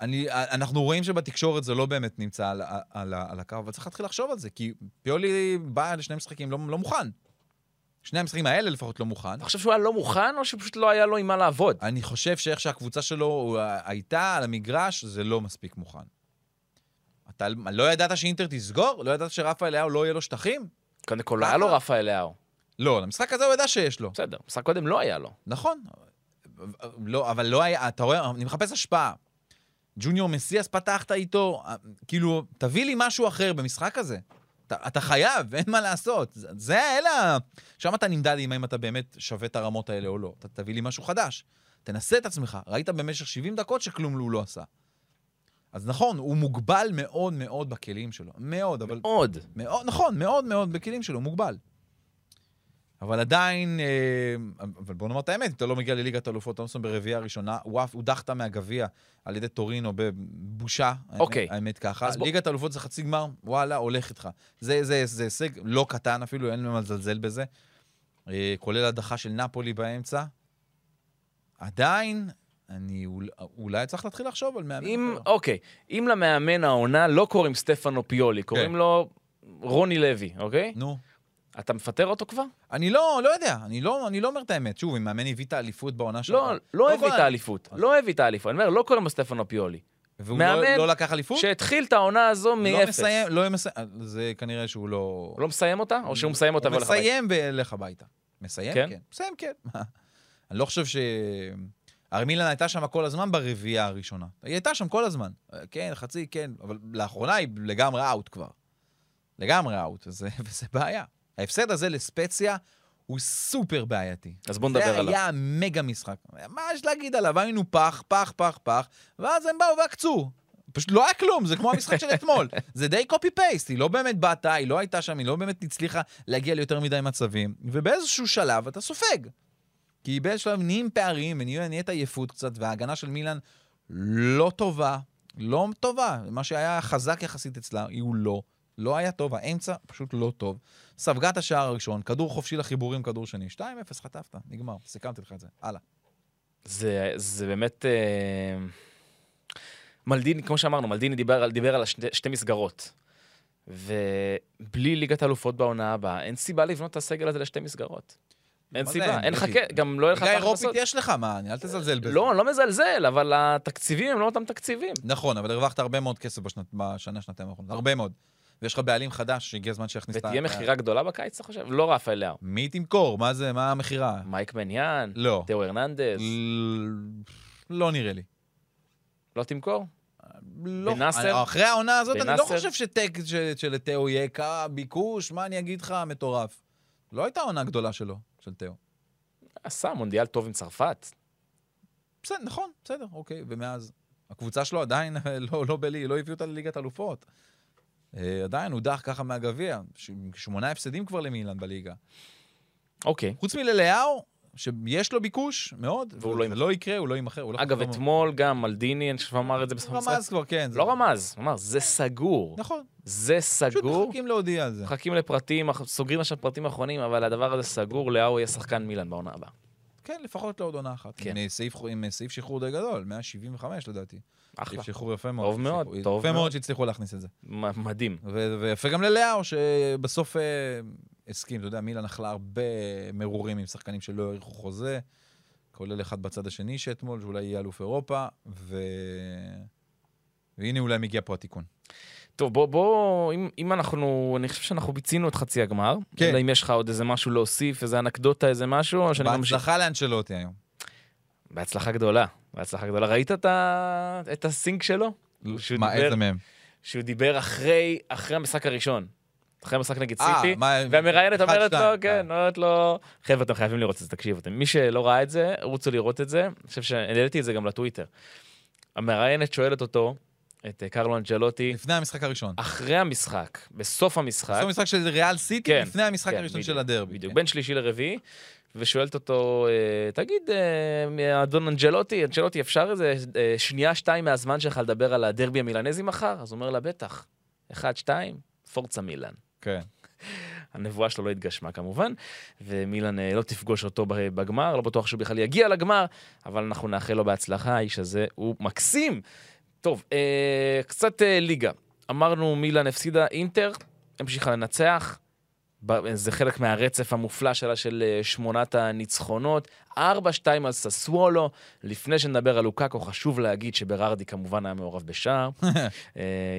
אני, אנחנו רואים שבתקשורת זה לא באמת נמצא על, על, על הקו, אבל צריך להתחיל לחשוב על זה, כי פיולי בא לשני משחקים לא, לא מוכן. שני המשחקים האלה לפחות לא מוכן. אתה חושב שהוא היה לא מוכן, או שפשוט לא היה לו עם מה לעבוד? אני חושב שאיך שהקבוצה שלו הוא- הייתה על המגרש, זה לא מספיק מוכן. אתה לא ידעת שאינטר תסגור? לא ידעת שרפה אליהו לא יהיה לו שטחים? קודם כל, לא היה לו? רפה אליהו. לא, למשחק הזה הוא ידע שיש לו. בסדר, משחק קודם לא היה לו. נכון. לא, אבל לא היה, אתה רואה, אני מחפש השפעה. ג'וניור מסיאס פתחת איתו, כאילו, תביא לי משהו אחר במשחק הזה. אתה, אתה חייב, אין מה לעשות. זה, זה אלה... שם אתה נמדד עם האם אתה באמת שווה את הרמות האלה או לא. אתה תביא לי משהו חדש. תנסה את עצמך. ראית במשך 70 דקות שכלום הוא לא עשה. אז נכון, הוא מוגבל מאוד מאוד בכלים שלו. מאוד, אבל... עוד. מאוד, נכון, מאוד מאוד בכלים שלו, מוגבל. אבל עדיין, אה, אבל בוא נאמר את האמת, אתה לא מגיע לליגת האלופות, אתה מסיים ברביעייה הראשונה, הוא הודחת מהגביע על ידי טורינו בבושה, האמת- אוקיי. האמת ככה. אז בוא- ליגת האלופות זה חצי גמר, וואלה, הולך איתך. זה זה- זה הישג לא קטן אפילו, אין מה לזלזל בזה. אה, כולל הדחה של נפולי באמצע. עדיין, אני אול- אולי צריך להתחיל לחשוב על מאמן אם, אחר. אוקיי, אם למאמן העונה לא קוראים סטפנו פיולי, קוראים כן. לו רוני לוי, אוקיי? נו. אתה מפטר אותו כבר? אני לא, לא יודע, אני לא, אני לא אומר את האמת. שוב, אם מאמן הביא את האליפות בעונה שלו... לא, לא הביא את האליפות. לא הביא את האליפות. אני אומר, לא קוראים לו סטפנו פיולי. והוא מאמן לא, לא לקח אליפות? שהתחיל את העונה הזו לא מאפס. מסיים, לא מסיים, זה כנראה שהוא לא... הוא לא מסיים אותה? או שהוא מסיים אותה הוא והולך הביתה? מסיים והולך הביתה. מסיים? כן? כן. מסיים, כן. אני לא חושב ש... הרי מילן הייתה שם כל הזמן ברביעייה הראשונה. היא הייתה שם כל הזמן. כן, חצי, כן, אבל לאחרונה היא לגמרי אאוט כבר. לגמרי אאוט, וזה, וזה בעיה. ההפסד הזה לספציה הוא סופר בעייתי. אז בוא נדבר זה עליו. היה מגה משחק. מה יש להגיד עליו? היינו פח, פח, פח, פח, ואז הם באו ועקצו. פשוט לא היה כלום, זה כמו המשחק של אתמול. זה די קופי פייסט, היא לא באמת באת, היא לא הייתה שם, היא לא באמת הצליחה להגיע ליותר מדי מצבים, ובאיזשהו שלב אתה סופג. כי באיזשהו שלב נהיים פערים, ונהיה- נהיית עייפות קצת, וההגנה של מילאן לא טובה, לא טובה. מה שהיה חזק יחסית אצלה, הוא לא. לא היה טוב, האמצע פשוט לא טוב. ספגה את השער הראשון, כדור חופשי לחיבורים, כדור שני. 2-0, חטפת, נגמר, סיכמתי לך את זה. הלאה. זה, זה באמת... אה... מלדיני, כמו שאמרנו, מלדיני דיבר דיבר על השתי, שתי מסגרות. ובלי ליגת האלופות בעונה הבאה, אין סיבה לבנות את הסגל הזה לשתי מסגרות. אין סיבה, אין? לך, איזה- כ- גם לא יהיה לך ליגה אירופית. יש לך, מה, אני- אל תזלזל בזה. לא, לא מזלזל, אבל התקציבים הם לא אותם תקציבים. נכון, אבל הרווחת הרבה מאוד כסף בשנה, שנתיים האחרונות. הרבה מאוד. ויש לך בעלים חדש שהגיע הזמן שיכניס את ה... ותהיה מכירה גדולה בקיץ, אתה חושב? לא רפה אליהו. מי תמכור? מה זה, מה המכירה? מייק מניאן, לא. תאו הרננדז, ל- לא נראה לי. לא תמכור? לא. בן נאסר? אני- אחרי העונה הזאת, אני לא? חושב שטק של- שלתאו יהיה ביקוש, מה אני אגיד לך, מטורף. לא הייתה עונה גדולה שלו, של תאו. עשה מונדיאל טוב עם צרפת. בסדר, נכון, בסדר, אוקיי. ומאז, הקבוצה שלו עדיין לא, לא בלי, לא הביאו אותה לליגת אלופות. אה, עדיין הודח ככה מהגביע. שמונה הפסדים כבר למילן בליגה. אוקיי. חוץ מללאו, שיש לו ביקוש מאוד, והוא לא זה. לא יקרה, הוא לא יימכר. לא אגב, אתמול גם מלדיני, אני חושב אמר את זה בסוף המשחק. רמז כבר, כן. זה- לא רמז, הוא אמר, זה סגור. נכון. זה פשוט סגור. מחכים להודיע על זה. מחכים לפרטים, סוגרים עכשיו פרטים אחרונים, אבל הדבר הזה סגור, לאהו יהיה שחקן מילאן בעונה הבאה. כן, לפחות לעוד עונה אחת. כן. עם סעיף, עם סעיף שחרור די גדול, 175 לדעתי. אחלה. סעיף שחרור יפה מאוד. טוב מאוד, טוב יפה מאוד. מאוד שהצליחו להכניס את זה. מדהים. ויפה גם ללאו, שבסוף אה, הסכים. אתה יודע, מילן אכלה הרבה מרורים עם שחקנים שלא האריכו חוזה, כולל אחד בצד השני שאתמול, שאולי יהיה אלוף אירופה, ו... והנה אולי מגיע פה התיקון. טוב, בוא, בוא, אם, אם אנחנו, אני חושב שאנחנו ביצינו את חצי הגמר. כן. אלא אם יש לך עוד איזה משהו להוסיף, איזה אנקדוטה, איזה משהו, או שאני ממשיך. בהצלחה לאנצ'לוטי היום. בהצלחה גדולה. בהצלחה גדולה. ראית את, ה... את הסינק שלו? מה, איזה מהם? שהוא דיבר אחרי, אחרי המשחק הראשון. אחרי המשחק נגד אה, סיטי. והמראיינת אומרת לו, כן, אה. אומרת לו, חבר'ה, אתם חייבים לראות את זה, תקשיבו, מי שלא ראה את זה, רוצו לראות את זה. אני חושב שהעליתי את זה גם לטוויטר. המראיינת שואלת אותו, את אה, קרלו אנג'לוטי, לפני המשחק הראשון. אחרי המשחק, בסוף המשחק, זה המשחק של ריאל סיטי, כן, לפני המשחק כן, הראשון בדיוק, של הדרבי. בדיוק, כן. בין שלישי לרביעי, ושואלת אותו, תגיד, אדון אנג'לוטי, אנג'לוטי, אפשר איזה שנייה, שתיים מהזמן שלך לדבר על הדרבי המילנזי מחר? אז הוא אומר לה, בטח. אחד, שתיים, פורצה מילאן. כן. הנבואה שלו לא התגשמה כמובן, ומילאן אה, לא תפגוש אותו בגמר, לא בטוח שהוא בכלל יגיע לגמר, אבל אנחנו נאחל לו בהצלחה, האיש הזה הוא מקסים. טוב, אה, קצת אה, ליגה. אמרנו מילאן הפסידה, אינטר המשיכה לנצח. זה חלק מהרצף המופלא שלה של אה, שמונת הניצחונות. 4-2 על ססוולו. לפני שנדבר על לוקאקו, חשוב להגיד שברארדי כמובן היה מעורב בשער, אה,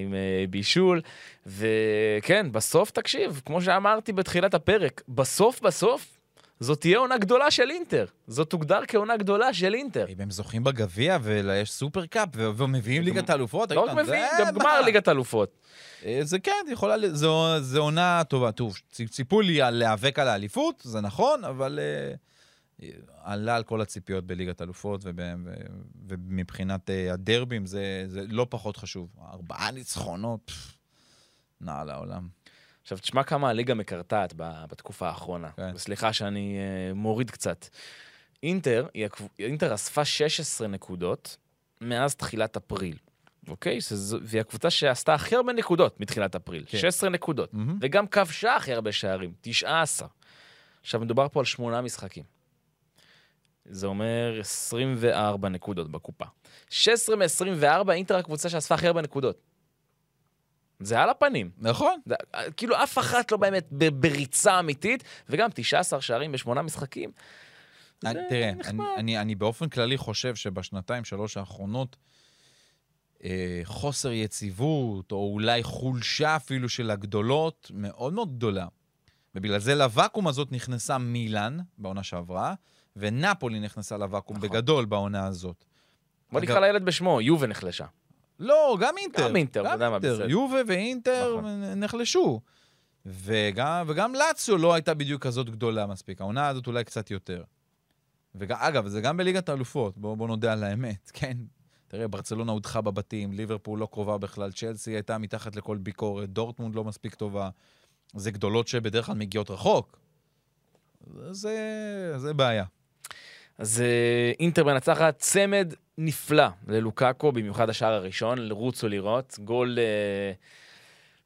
עם אה, בישול. וכן, בסוף, תקשיב, כמו שאמרתי בתחילת הפרק, בסוף בסוף, זאת תהיה עונה גדולה של אינטר. זאת תוגדר כעונה גדולה של אינטר. אם הם זוכים בגביע ויש סופר קאפ ו- ומביאים ליגת האלופות, לא רק מביאים, זה גם? גמר ליגת אלופות. אה, זה כן, יכולה, זו עונה טובה. טוב, ציפו לי על להיאבק על האליפות, זה נכון, אבל אה, אה, עלה על כל הציפיות בליגת אלופות, ומבחינת הדרבים זה, זה לא פחות חשוב. ארבעה ניצחונות, פפ, נע לעולם. עכשיו, תשמע כמה הליגה מקרטעת בתקופה האחרונה. כן. וסליחה שאני אה, מוריד קצת. אינטר, אינטר אספה 16 נקודות מאז תחילת אפריל, אוקיי? והיא הקבוצה שעשתה הכי הרבה נקודות מתחילת אפריל. כן. 16 נקודות. מהמם. וגם כבשה הכי הרבה שערים, 19. עכשיו, מדובר פה על שמונה משחקים. זה אומר 24 נקודות בקופה. 16 מ-24, אינטר הקבוצה שאספה הכי הרבה נקודות. זה על הפנים. נכון. זה- כאילו אף אחת לא באמת בריצה אמיתית, וגם 19 שערים בשמונה משחקים. אני, זה תראה, נחמד. אני, אני, אני באופן כללי חושב שבשנתיים, שלוש האחרונות, אה, חוסר יציבות, או אולי חולשה אפילו של הגדולות, מאוד מאוד גדולה. ובגלל זה לוואקום הזאת נכנסה מילאן בעונה שעברה, ונפולי נכנסה לוואקום נכון. בגדול בעונה הזאת. בוא נקרא לילד בשמו, יובה נחלשה. לא, גם אינטר. גם אינטר, אתה יודע מה, בסדר. יובה ואינטר נכון. נחלשו. וגם, וגם לאציו לא הייתה בדיוק כזאת גדולה מספיק. העונה הזאת אולי קצת יותר. ואגב, זה גם בליגת האלופות, בואו בוא נודה על האמת, כן. תראה, ברצלונה הודחה בבתים, ליברפול לא קרובה בכלל, צ'לסי הייתה מתחת לכל ביקורת, דורטמונד לא מספיק טובה. זה גדולות שבדרך כלל מגיעות רחוק. זה, זה בעיה. אז אה, אינטר מנצחת צמד נפלא ללוקאקו, במיוחד השער הראשון, רוצו לראות. גול, אה,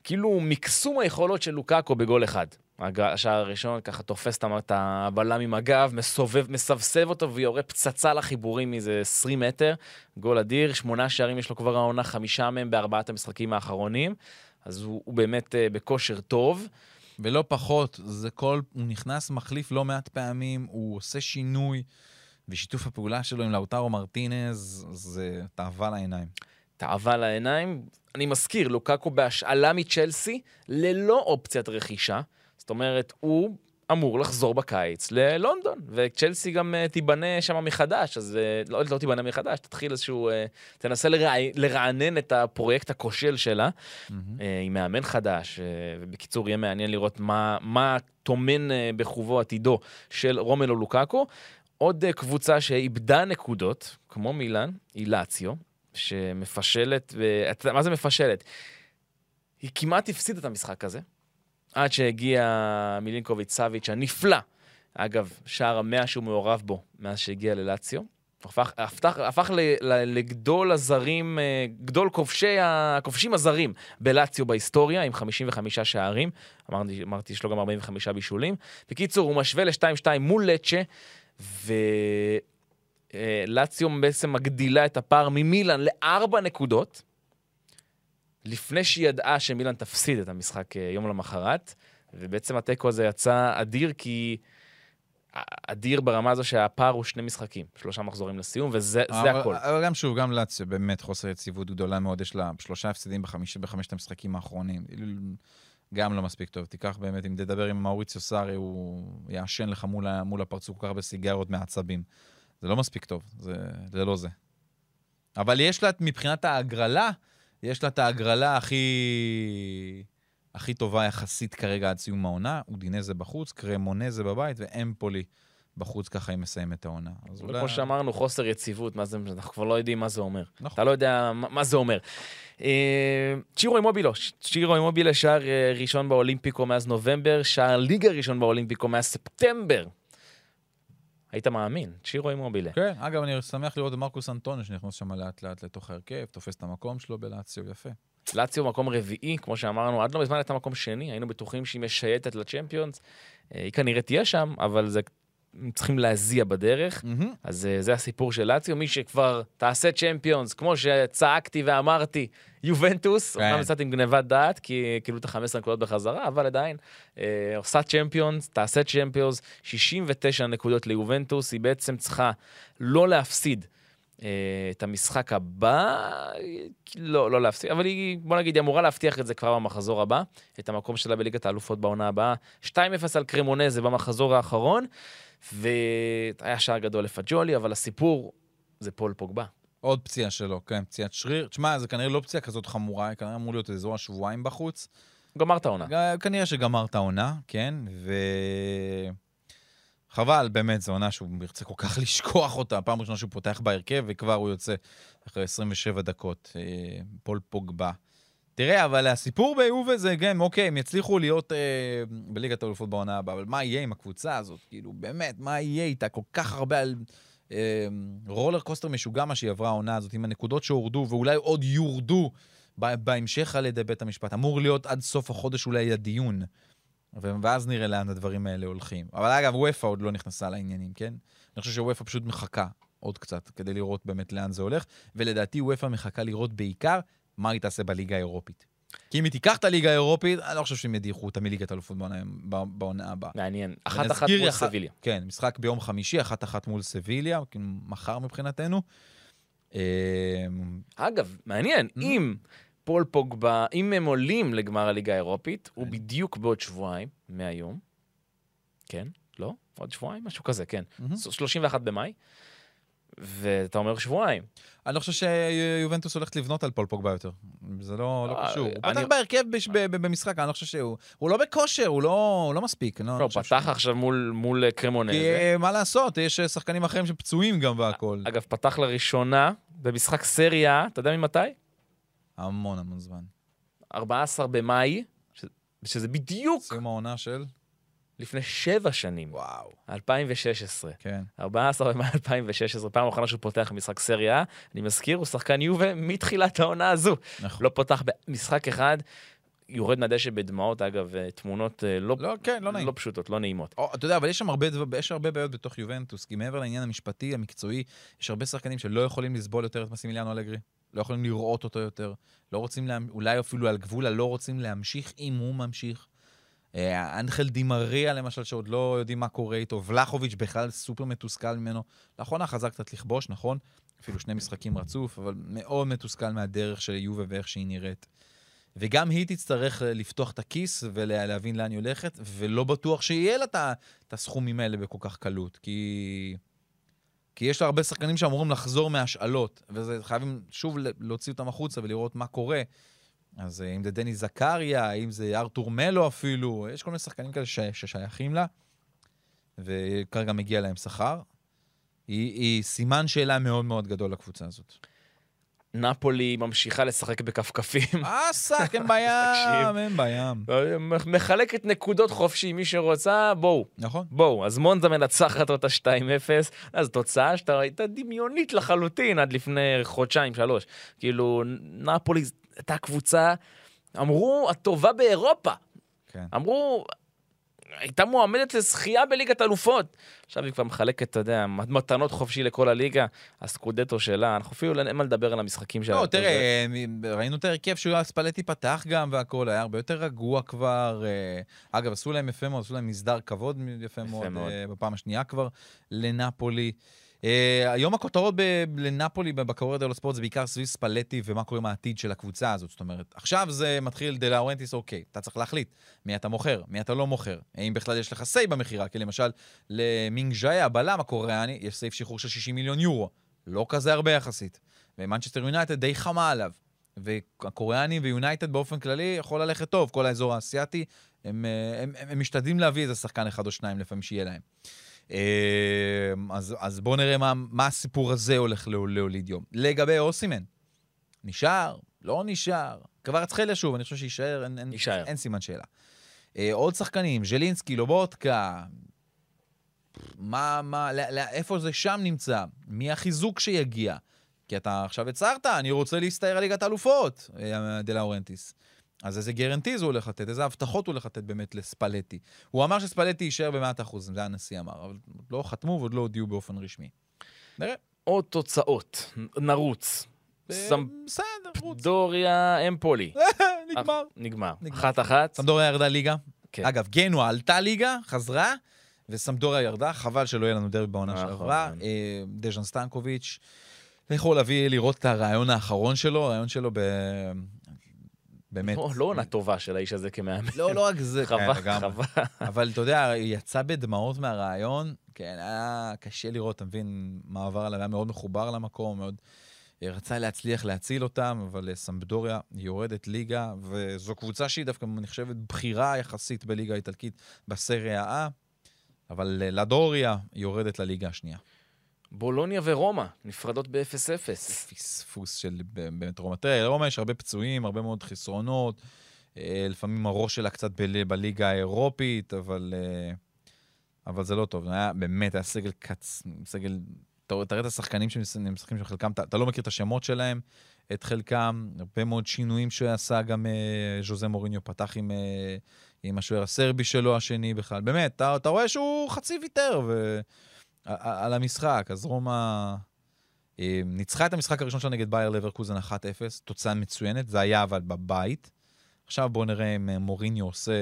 כאילו מקסום היכולות של לוקאקו בגול אחד. השער הראשון ככה תופס את הבלם עם הגב, מסובב, מסבסב אותו ויורה פצצה לחיבורים מאיזה 20 מטר. גול אדיר, שמונה שערים יש לו כבר העונה, חמישה מהם בארבעת המשחקים האחרונים. אז הוא, הוא באמת אה, בכושר טוב. ולא פחות, זה כל, הוא נכנס מחליף לא מעט פעמים, הוא עושה שינוי, ושיתוף הפעולה שלו עם לאוטרו מרטינז, זה תאווה לעיניים. תאווה לעיניים. אני מזכיר, לוקאקו בהשאלה מצ'לסי, ללא אופציית רכישה. זאת אומרת, הוא אמור לחזור בקיץ ללונדון, וצ'לסי גם uh, תיבנה שם מחדש, אז uh, לא, לא תיבנה מחדש, תתחיל איזשהו... Uh, תנסה לרע, לרענן את הפרויקט הכושל שלה, uh, עם מאמן חדש, uh, ובקיצור, יהיה מעניין לראות מה, מה טומן uh, בחובו עתידו של רומלו לוקאקו. עוד uh, קבוצה שאיבדה נקודות, כמו מילאן, היא לאציו, שמפשלת, ו... אתה יודע, מה זה מפשלת? היא כמעט הפסידה את המשחק הזה, עד שהגיע מילינקוביץ' סאביץ' הנפלא. אגב, שער המאה שהוא מעורב בו מאז שהגיע ללאציו. הפך, הפך, הפך ל, ל, לגדול הזרים, אה, גדול כובשי, הכובשים הזרים בלאציו בהיסטוריה, עם 55 שערים. אמרתי, אמרתי, יש לו גם 45 בישולים. בקיצור, הוא משווה ל-2-2 מול לצ'ה, ולאציו בעצם מגדילה את הפער ממילאן לארבע נקודות. לפני שהיא ידעה שמילאן תפסיד את המשחק אה, יום למחרת, ובעצם התיקו הזה יצא אדיר, כי אדיר ברמה הזו שהפער הוא שני משחקים, שלושה מחזורים לסיום, וזה זה אבל- הכל. אבל גם שוב, גם לאציו באמת חוסר יציבות גדולה מאוד, יש לה שלושה הפסדים בחמיש, בחמשת המשחקים האחרונים. גם לא מספיק טוב. תיקח באמת, אם תדבר עם מאוריציו סארי, הוא יעשן לך מול, מול הפרצוף כל כך הרבה סיגרות מעצבים. זה לא מספיק טוב, זה, זה לא זה. אבל יש לה, מבחינת ההגרלה, יש לה את ההגרלה הכי, הכי טובה יחסית כרגע עד סיום העונה. אודינזה בחוץ, קרמונזה בבית ואמפולי בחוץ, ככה היא מסיימת את העונה. אז אולי... וכמו שאמרנו, חוסר יציבות, מה זה, אנחנו כבר לא יודעים מה זה אומר. נכון. אתה לא יודע מה, מה זה אומר. אה, צ'ירו אימובילו, צ'ירו אימובילה, שער אה, ראשון באולימפיקו מאז נובמבר, שער ליגה ראשון באולימפיקו מאז ספטמבר. היית מאמין, צ'ירו אימובילה. כן, אגב, אני שמח לראות את מרקוס אנטוניו שנכנס שם לאט לאט לתוך ההרכב, תופס את המקום שלו בלאציו, יפה. לאציו מקום רביעי, כמו שאמרנו, עד לא מזמן הייתה מקום שני, היינו בטוחים שהיא משייטת לצ'מפיונס. אה, היא כנראה תהיה שם, אבל זה צריכים להזיע בדרך. מהמם. אז אה, זה הסיפור של לאציו, מי שכבר תעשה צ'מפיונס, כמו שצעקתי ואמרתי, יובנטוס, כן. אומנם יצאתי עם גניבת דעת, כי קיבלו את ה-15 נקודות בחזרה, אבל עדיין, אה, עושה צ'מפיונס, תעשה צ'מפיונס, 69 נקודות ליובנטוס, היא בעצם צריכה לא להפסיד. אה, את המשחק הבא, אה, לא, לא להפסיד, אבל היא, בוא נגיד, היא אמורה להבטיח את זה כבר במחזור הבא, את המקום שלה בליגת האלופות בעונה הבאה. 2-0 על קרמונזה במחזור האחרון, והיה שער גדול לפג'ולי, אבל הסיפור זה פול פוגבה. עוד פציעה שלו, כן, פציעת שריר. תשמע, זה כנראה לא פציעה כזאת חמורה, כנראה אמור להיות אזור השבועיים בחוץ. הוא גמר את העונה. ג- כנראה שגמר את העונה, כן, ו... חבל, באמת, זו עונה שהוא ירצה כל כך לשכוח אותה. פעם ראשונה שהוא פותח בהרכב, וכבר הוא יוצא אחרי 27 דקות. אה, פול פוגבה. תראה, אבל הסיפור ביובה זה, כן, אוקיי, הם יצליחו להיות אה, בליגת האלופות בעונה הבאה, אבל מה יהיה עם הקבוצה הזאת? כאילו, באמת, מה יהיה איתה? כל כך הרבה על... אה, רולר קוסטר משוגע מה שהיא עברה העונה הזאת, עם הנקודות שהורדו, ואולי עוד יורדו בהמשך על ידי בית המשפט. אמור להיות עד סוף החודש אולי הדיון. ואז נראה לאן הדברים האלה הולכים. אבל אגב, וופא עוד לא נכנסה לעניינים, כן? אני חושב שוופא פשוט מחכה עוד קצת, כדי לראות באמת לאן זה הולך, ולדעתי וופא מחכה לראות בעיקר מה היא תעשה בליגה האירופית. כי אם היא תיקח את הליגה האירופית, אני לא חושב שהם ידיחו אותה מליגת אלופות בעונה- הבאה. מעניין. אחת אחת מול יח- סביליה. כן, משחק ביום חמישי, אחת אחת מול סביליה, כאילו מחר מבחינתנו. אה, אגב, מעניין. אם פול פוגבה, אם הם עולים לגמר הליגה האירופית, כן. הוא בדיוק בעוד שבועיים מהיום. כן? לא? עוד שבועיים? משהו כזה, כן. מהמם. 31 במאי. ואתה אומר שבועיים. אני לא חושב שיובנטוס הולכת לבנות על פול פוגבה יותר. זה לא לא אה, קשור. הוא פתח בהרכב במשחק, אני לא חושב שהוא... הוא לא בכושר, הוא לא לא מספיק. לא, לא הוא פתח עכשיו מול- מול כי קרמונזה. אה, מה לעשות, יש אה, שחקנים אחרים שפצועים גם והכול. אגב, פתח לראשונה במשחק סריה, אתה יודע ממתי? המון המון זמן. 14 במאי, ש- שזה בדיוק סיום העונה של... לפני שבע שנים, וואו. 2016. כן. 14 במאי 2016, פעם אחרונה שהוא פותח משחק סריה, אני מזכיר, הוא שחקן יובה מתחילת העונה הזו. נכון. לא פותח במשחק אחד, יורד מהדשא בדמעות, אגב, אה, תמונות אה, לא, לא, כן, לא. לא פשוטות, לא נעימות. או, אתה יודע, אבל יש שם הרבה, דבר- יש הרבה בעיות בתוך יובנטוס, כי מעבר לעניין המשפטי, המקצועי, יש הרבה שחקנים שלא יכולים לסבול יותר את מסימיליאנו אלגרי. לא יכולים לראות אותו יותר. לא רוצים, לה... אולי אפילו על גבול הלא רוצים להמשיך אם הוא ממשיך. אה, אנחל דימריה, למשל, שעוד לא יודעים מה קורה איתו. ולחוביץ' בכלל סופר מתוסכל ממנו. לאחרונה חזר קצת לכבוש, נכון? אפילו שני משחקים רצוף, אבל מאוד מתוסכל מהדרך של יובה ואיך שהיא נראית. וגם היא תצטרך אה, לפתוח את הכיס ולהבין לאן היא הולכת, ולא בטוח שיהיה לה את הסכומים האלה בכל כך קלות, כי... כי יש לה הרבה שחקנים שאמורים לחזור מהשאלות, וחייבים שוב להוציא אותם החוצה ולראות מה קורה. אז אה, אם זה דני זקריה, אם זה ארתור מלו אפילו, יש כל מיני שחקנים כאלה ש... ששייכים לה, וכרגע מגיע להם שכר. היא, היא סימן שאלה מאוד מאוד גדול לקבוצה הזאת. נפולי ממשיכה לשחק בכפכפים. אסק, הם בים. הם בים. מחלקת נקודות חופשי, מי שרוצה, בואו. נכון. בואו, אז מונזה מנצחת אותה 2-0, אז תוצאה שאתה הייתה דמיונית לחלוטין עד לפני חודשיים, שלוש. כאילו, נפולי הייתה קבוצה, אמרו, הטובה באירופה. כן. אמרו, הייתה מועמדת לזכייה בליגת אלופות. עכשיו היא כבר מחלקת, אתה יודע, מתנות חופשי לכל הליגה, הסקודטו שלה, אנחנו אפילו אין מה לדבר על המשחקים שלה. לא, תראה, ראינו את ההרכב שהוא ספלטי פתח גם והכל, היה הרבה יותר רגוע כבר. אה, אגב, עשו להם יפה מאוד, עשו להם מסדר כבוד יפה מאוד מאוד. אה, בפעם השנייה כבר לנפולי. אה, היום הכותרות לנפולי בקוריירה דלו ספורט זה בעיקר סביב ספלטי ומה קורה עם העתיד של הקבוצה הזאת. זאת אומרת, עכשיו זה מתחיל דה לאורנטיס, אוקיי, אתה צריך להחליט מי אתה מוכר, מי אתה לא מוכר. האם בכלל יש לך say במכירה, כי למשל למין ג'ה, הבלם הקוריאני, יש סעיף שחרור של 60 מיליון יורו. לא כזה הרבה יחסית. ומנצ'סטר יונייטד די חמה עליו. והקוריאנים ויונייטד באופן כללי יכול ללכת טוב, כל האזור האסייתי, הם, אה, הם, הם, הם משתדלים להביא איזה שחקן אחד או שניים לפעמים שיהיה להם. אה, אז, אז בואו נראה מה, מה הסיפור הזה הולך להול- להוליד יום. לגבי אוסימן, נשאר? לא נשאר? כבר אצחליה שוב, אני חושב שיישאר, אין, אין. אין סימן שאלה. אה, עוד שחקנים, ז'לינסקי, לובודקה, מה, מה, לא, לא, איפה זה שם נמצא? מי החיזוק שיגיע? כי אתה עכשיו הצהרת, אני רוצה להסתער על ליגת האלופות, אה, דה לאורנטיס. אז איזה guarantees הוא הולך לתת, איזה הבטחות הוא הולך לתת באמת לספלטי. הוא אמר שספלטי יישאר במאה אחוז, זה הנשיא אמר, אבל לא חתמו ועוד לא הודיעו באופן רשמי. נראה. עוד תוצאות, נרוץ. אה. סמפדוריה אמפולי. נגמר. נגמר. נגמר. אחת אחת. סמפדוריה ירדה ליגה. כן. אגב, גנואה עלתה ליגה, חזרה, וסמפדוריה ירדה, חבל שלא יהיה לנו דרבי בעונה נכון. שעברה. אה, דיאן סטנקוביץ', יכול להביא, לראות את הרעיון האחרון שלו, הרעיון שלו ב... באמת. לא- לא עונה טובה של האיש הזה כמאמן. לא, לא רק זה, כן, חבל, לגמרי. חבל. אבל אתה יודע, יצא בדמעות מהרעיון, כן, היה קשה לראות, אתה מבין, מה עבר עליו, היה מאוד מחובר למקום, מאוד אה, רצה להצליח להציל אותם, אבל אה, סמפדוריה יורדת ליגה, וזו קבוצה שהיא דווקא נחשבת בכירה יחסית בליגה האיטלקית בסריה A, אבל אה, לדוריה יורדת לליגה השנייה. בולוניה ורומא נפרדות ב-0-0. פספוס של באמת רומא. תראה, לרומא יש הרבה פצועים, הרבה מאוד חסרונות. אה, לפעמים הראש שלה קצת בל- בליגה האירופית, אבל, אה, אבל זה לא טוב. היה באמת, היה סגל קצ... סגל... תראה את השחקנים שמשחקים של חלקם, אתה, לא מכיר את השמות שלהם, את חלקם, הרבה מאוד שינויים שהוא עשה, גם אה, ז'וזה מוריניו פתח עם, עם השוער הסרבי שלו השני בכלל. באמת, אתה, אתה רואה שהוא חצי ויתר ו... על המשחק, אז רומא אה, ניצחה את המשחק הראשון שלה נגד בייר לברקוזן 1-0, תוצאה מצוינת, זה היה אבל בבית. עכשיו בואו נראה אם אה, מוריניו עושה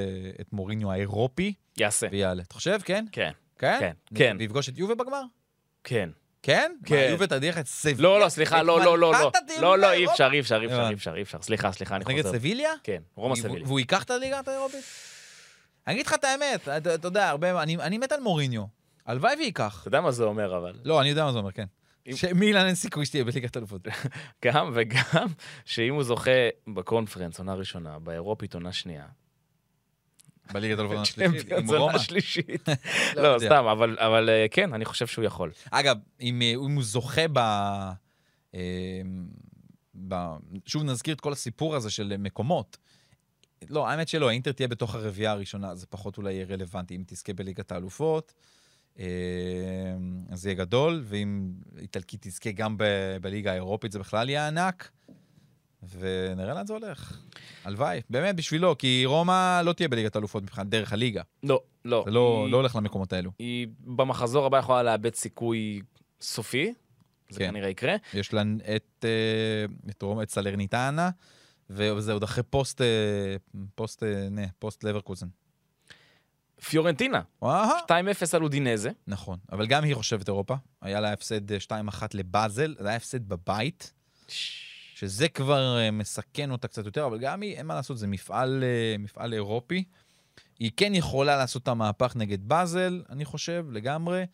את מוריניו האירופי יעשה. ויעלה. אתה חושב, כן? כן, כן? כן, כן. ויפגוש את יובה בגמר? כן. כן? כן. מה, יובה תדיח את סביליה? לא, לא, סליחה, לא, לא, לא, לא. לא, לא, אי אפשר, אי אפשר, אי אפשר. אי אפשר, אי אפשר. סליחה, סליחה, אני נגד חוזר. סביליה? כן, רומא סביליה. והוא ייקח את הליגה האירופית? אני אגיד לך את האמת, אתה יודע, הרבה, אני מת על מוריניו. הלוואי וייקח. אתה יודע מה זה אומר, אבל. לא, אני יודע מה זה אומר, כן. אם- שמילן אין סיכוי שתהיה בליגת אלופות. גם וגם, שאם הוא זוכה בקונפרנס, עונה ראשונה, באירופית עונה שנייה. בליגת אלופות השלישית, עם צ'מפיונס רומא. עונה שלישית. לא לא. סתם, אבל- אבל אה, כן, אני חושב שהוא יכול. אגב, אם, אה, אם הוא זוכה ב... אה, ב... שוב נזכיר את כל הסיפור הזה של מקומות. לא, האמת שלא, האינטר תהיה בתוך הרביעייה הראשונה, זה פחות אולי יהיה רלוונטי. אם תזכה בליגת האלופות, אז זה יהיה גדול, ואם איטלקית תזכה גם ב... בליגה האירופית, זה בכלל יהיה ענק. ונראה לאן זה הולך. הלוואי, באמת בשבילו, כי רומא לא תהיה בליגת האלופות מבחינת דרך הליגה. לא, לא. זה לא, היא- לא הולך למקומות האלו. היא במחזור הבא יכולה לאבד סיכוי סופי. זה כן. כנראה יקרה. יש לה את, אה, את, רומא, את סלרניטנה, וזה עוד אחרי פוסט, אה, פוסט, אה, נה, פוסט לברקוזן. פיורנטינה, אהה. 2-0 על אודינזה. נכון, אבל גם היא חושבת אירופה. היה לה הפסד אה, 2-1 לבאזל, זה היה הפסד בבית, שזה כבר אה, מסכן אותה קצת יותר, אבל גם היא, אין מה לעשות, זה מפעל, אה, מפעל אירופי. היא כן יכולה לעשות את המהפך נגד באזל, אני חושב, לגמרי.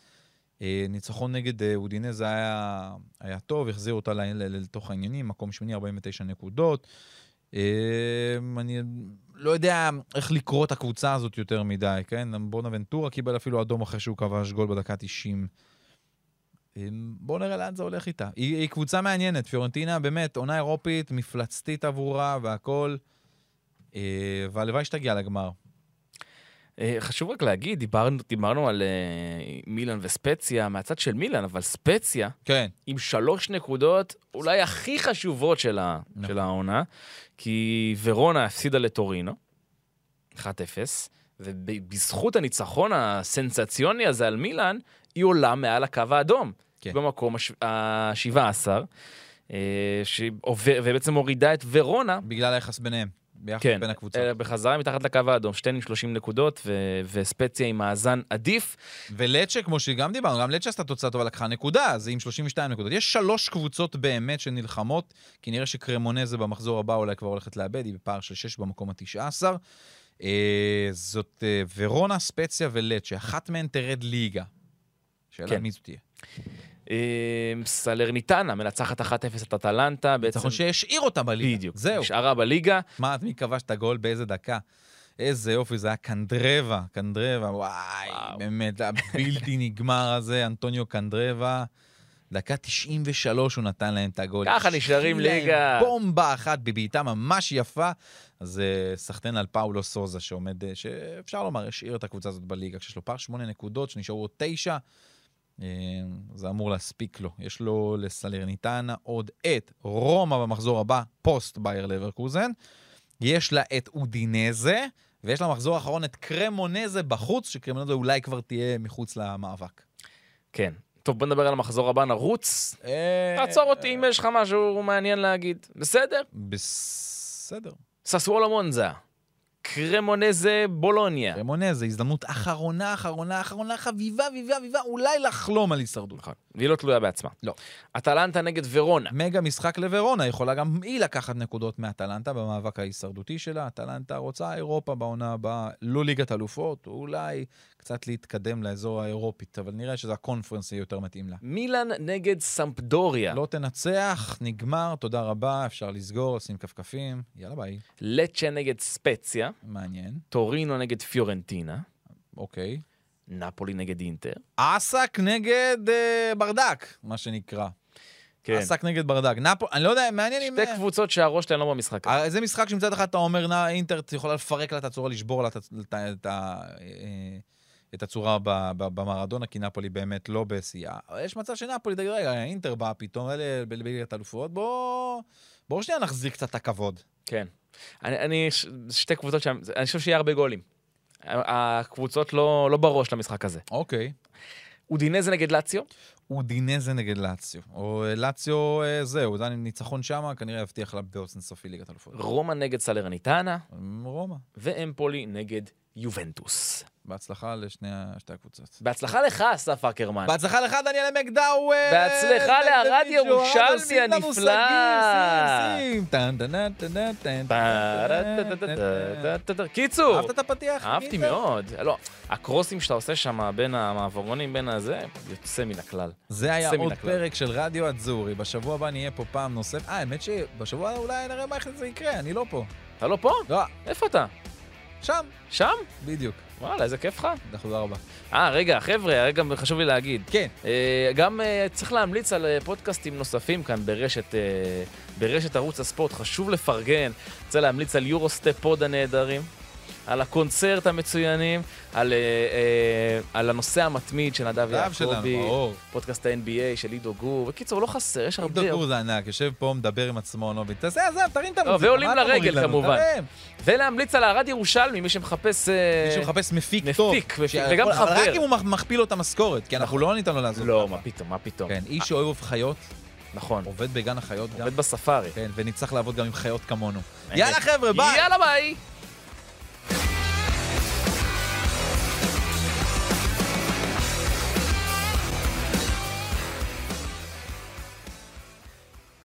אה, ניצחון נגד אה, אודינזה היה, היה טוב, החזיר אותה לתוך העניינים, מקום שמיני, 49 נקודות. אה, אני לא יודע איך לקרוא את הקבוצה הזאת יותר מדי, כן? בונה ונטורה קיבל אפילו אדום אחרי שהוא כבש גול בדקה 90. אה, בואו נראה לאן זה הולך איתה. היא, היא קבוצה מעניינת, פיורנטינה באמת, עונה אירופית, מפלצתית עבורה והכול, אה, והלוואי שתגיע לגמר. אה, חשוב רק להגיד, דיברנו, דיברנו על אה, מילאן וספציה מהצד של מילאן, אבל ספציה כן, עם שלוש נקודות אולי הכי חשובות של, ה, נכון. של העונה, כי ורונה הפסידה לטורינו, 1-0, ובזכות הניצחון הסנסציוני הזה על מילאן, היא עולה מעל הקו האדום. כן. במקום ה-17, ובעצם מורידה את ורונה בגלל היחס ביניהם, ביחס כן, בין הקבוצות. אה, בחזרה מתחת לקו האדום, שתיהן עם 30 נקודות, ו- וספציה עם מאזן עדיף. ולצ'ה, כמו שגם דיברנו, גם לצ'ה עשתה תוצאה טובה, לקחה נקודה, היא עם 32 נקודות. יש שלוש קבוצות באמת שנלחמות, כי נראה שקרמונזה במחזור הבא אולי כבר הולכת לאבד, היא בפער של 6 במקום ה-19. אה, זאת אה, ורונה, ספציה ולצ'ה, אחת מהן תרד ליגה. שאלה כן. מי זאת תהיה. אה, סלרניטנה מנצחת 1-0 את אטלנטה, בעצם... ניצחון שהשאיר אותה בליגה. בדיוק. זהו. נשארה בליגה. מה, מי כבש את הגול באיזה דקה? איזה יופי, זה היה קנדרבה, קנדרבה, וואי, וואו. באמת, הבלתי נגמר הזה, אנטוניו קנדרבה. דקה 93 הוא נתן להם את הגול. ככה נשארים ליגה. בומבה אחת בבעיטה ממש יפה. אז אה, סחטיין על פאולו סוזה, שעומד, אה, שאפשר לומר, השאיר את הקבוצה הזאת בליגה, כשיש לו פער שמונה נקודות, שנשארו עוד תשע. אה, זה אמור להספיק לו. יש לו לסלרניטנה עוד את רומא במחזור הבא, פוסט בייר לברקוזן. יש לה את אודינזה, ויש לה מחזור אחרון את קרמונזה בחוץ, שקרמונזה אולי כבר תהיה מחוץ למאבק. כן. טוב, בוא נדבר על המחזור הבא, נרוץ. אה, תעצור אותי אם יש לך משהו מעניין להגיד. בסדר? בסדר. ססוולו מונזה. קרמונזה בולוניה. קרמונזה, הזדמנות אחרונה, אחרונה, אחרונה, חביבה, חביבה, חביבה, אולי לחלום על הישרדות. נכון. והיא לא תלויה בעצמה. לא. אטלנטה נגד ורונה. מגה משחק לוורונה, יכולה גם היא לקחת נקודות מאטלנטה במאבק ההישרדותי שלה. אטלנטה רוצה אירופה בעונה הבאה, לא ליגת אלופות, אולי קצת להתקדם לאזור האירופית, אבל נראה שזה הקונפרנס יהיה יותר מתאים לה. מילאן נגד סמפדוריה. לא תנצח, נגמר, תודה רבה, אפשר לסגור, לשים כפכפים, יאללה ביי. לצ'ה נגד ספציה. מעניין, טורינו נגד פיורנטינה. אוקיי. נפולי נגד אינטר. אסק נגד אה, ברדק, מה שנקרא. כן. אסק נגד ברדק. נפו, אני לא יודע, מעניין אם... שתי קבוצות שהראש שלהן לא במשחק הזה. אה, זה משחק שמצד אחד אתה אומר, נא, אינטר יכולה לפרק לה את הצורה, לשבור לה את, את, אה, את הצורה במרדונה, כי נפולי באמת לא בשיאה. יש מצב שנפולי, תגיד, רגע, אינטר באה פתאום, אלה בליגת האלופות, בוא... בואו שנייה נחזיר קצת את הכבוד. כן. אני, אני, ש- שתי קבוצות שם, אני חושב שיהיה הרבה גולים. הקבוצות לא, לא בראש למשחק הזה. אוקיי. אודינזה נגד לאציו, אודינזה נגד לאציו. או אה, לאציו, אה, זהו, זה ניצחון שמה, כנראה יבטיח לה באופן סופי ליגת אלופות. רומא נגד סלרניטנה, רומא. ואמפולי נגד יובנטוס. בהצלחה לשני שתי הקבוצות. בהצלחה לך, אסף אקרמן. בהצלחה לך, דניאל מקדאוור! בהצלחה לערד דוד ג'ואן, ירושלמי הנפלא. קיצור, אהבת את הפתיח? אהבתי? מאוד. לא, הקרוסים שאתה עושה שם בין המעברונים, בין הזה, יוצא מן הכלל. זה היה עוד. פרק של רדיו אדזורי. בשבוע הבא נהיה פה פעם נוספת. אה, האמת שבשבוע אולי נראה מה איך זה יקרה, אני לא פה. אתה לא פה? לא, איפה אתה? שם, שם? בדיוק. וואלה, איזה כיף לך. תודה רבה. אה, רגע, חבר'ה, רגע, חשוב לי להגיד. כן. אה, גם אה, צריך להמליץ על אה, פודקאסטים נוספים כאן ברשת, אה, ברשת ערוץ הספורט, חשוב לפרגן. רוצה להמליץ על יורוסטפ פוד הנהדרים, על הקונצרט המצוינים, על, אה, אה, על הנושא המתמיד של נדב יעקבי. פודקאסט ה-NBA של עידו גור. בקיצור, לא חסר, יש הרבה... עידו גור זה ענק, יושב פה, מדבר עם עצמו, נו, תעשה, עזב, תרים את לא, המוזיקה. ועולים לרגל? כמובן. ולהמליץ על הארד ירושלמי, מי שמחפש... אה, מי שמחפש מפיק מפיק, טוב. מפיק, וגם חבר. רק אם הוא מכפיל לו את המשכורת, כי אנחנו לא ניתן לו לעזוב. לא. מה פתאום, מה פתאום. כן, איש שאוהב חיות, נכון, עובד בגן החיות גם. עובד בספארי. כן, ונצטרך לעבוד גם עם חיות כמונו. אין יאללה. חבר'ה, ביי! יאללה ביי!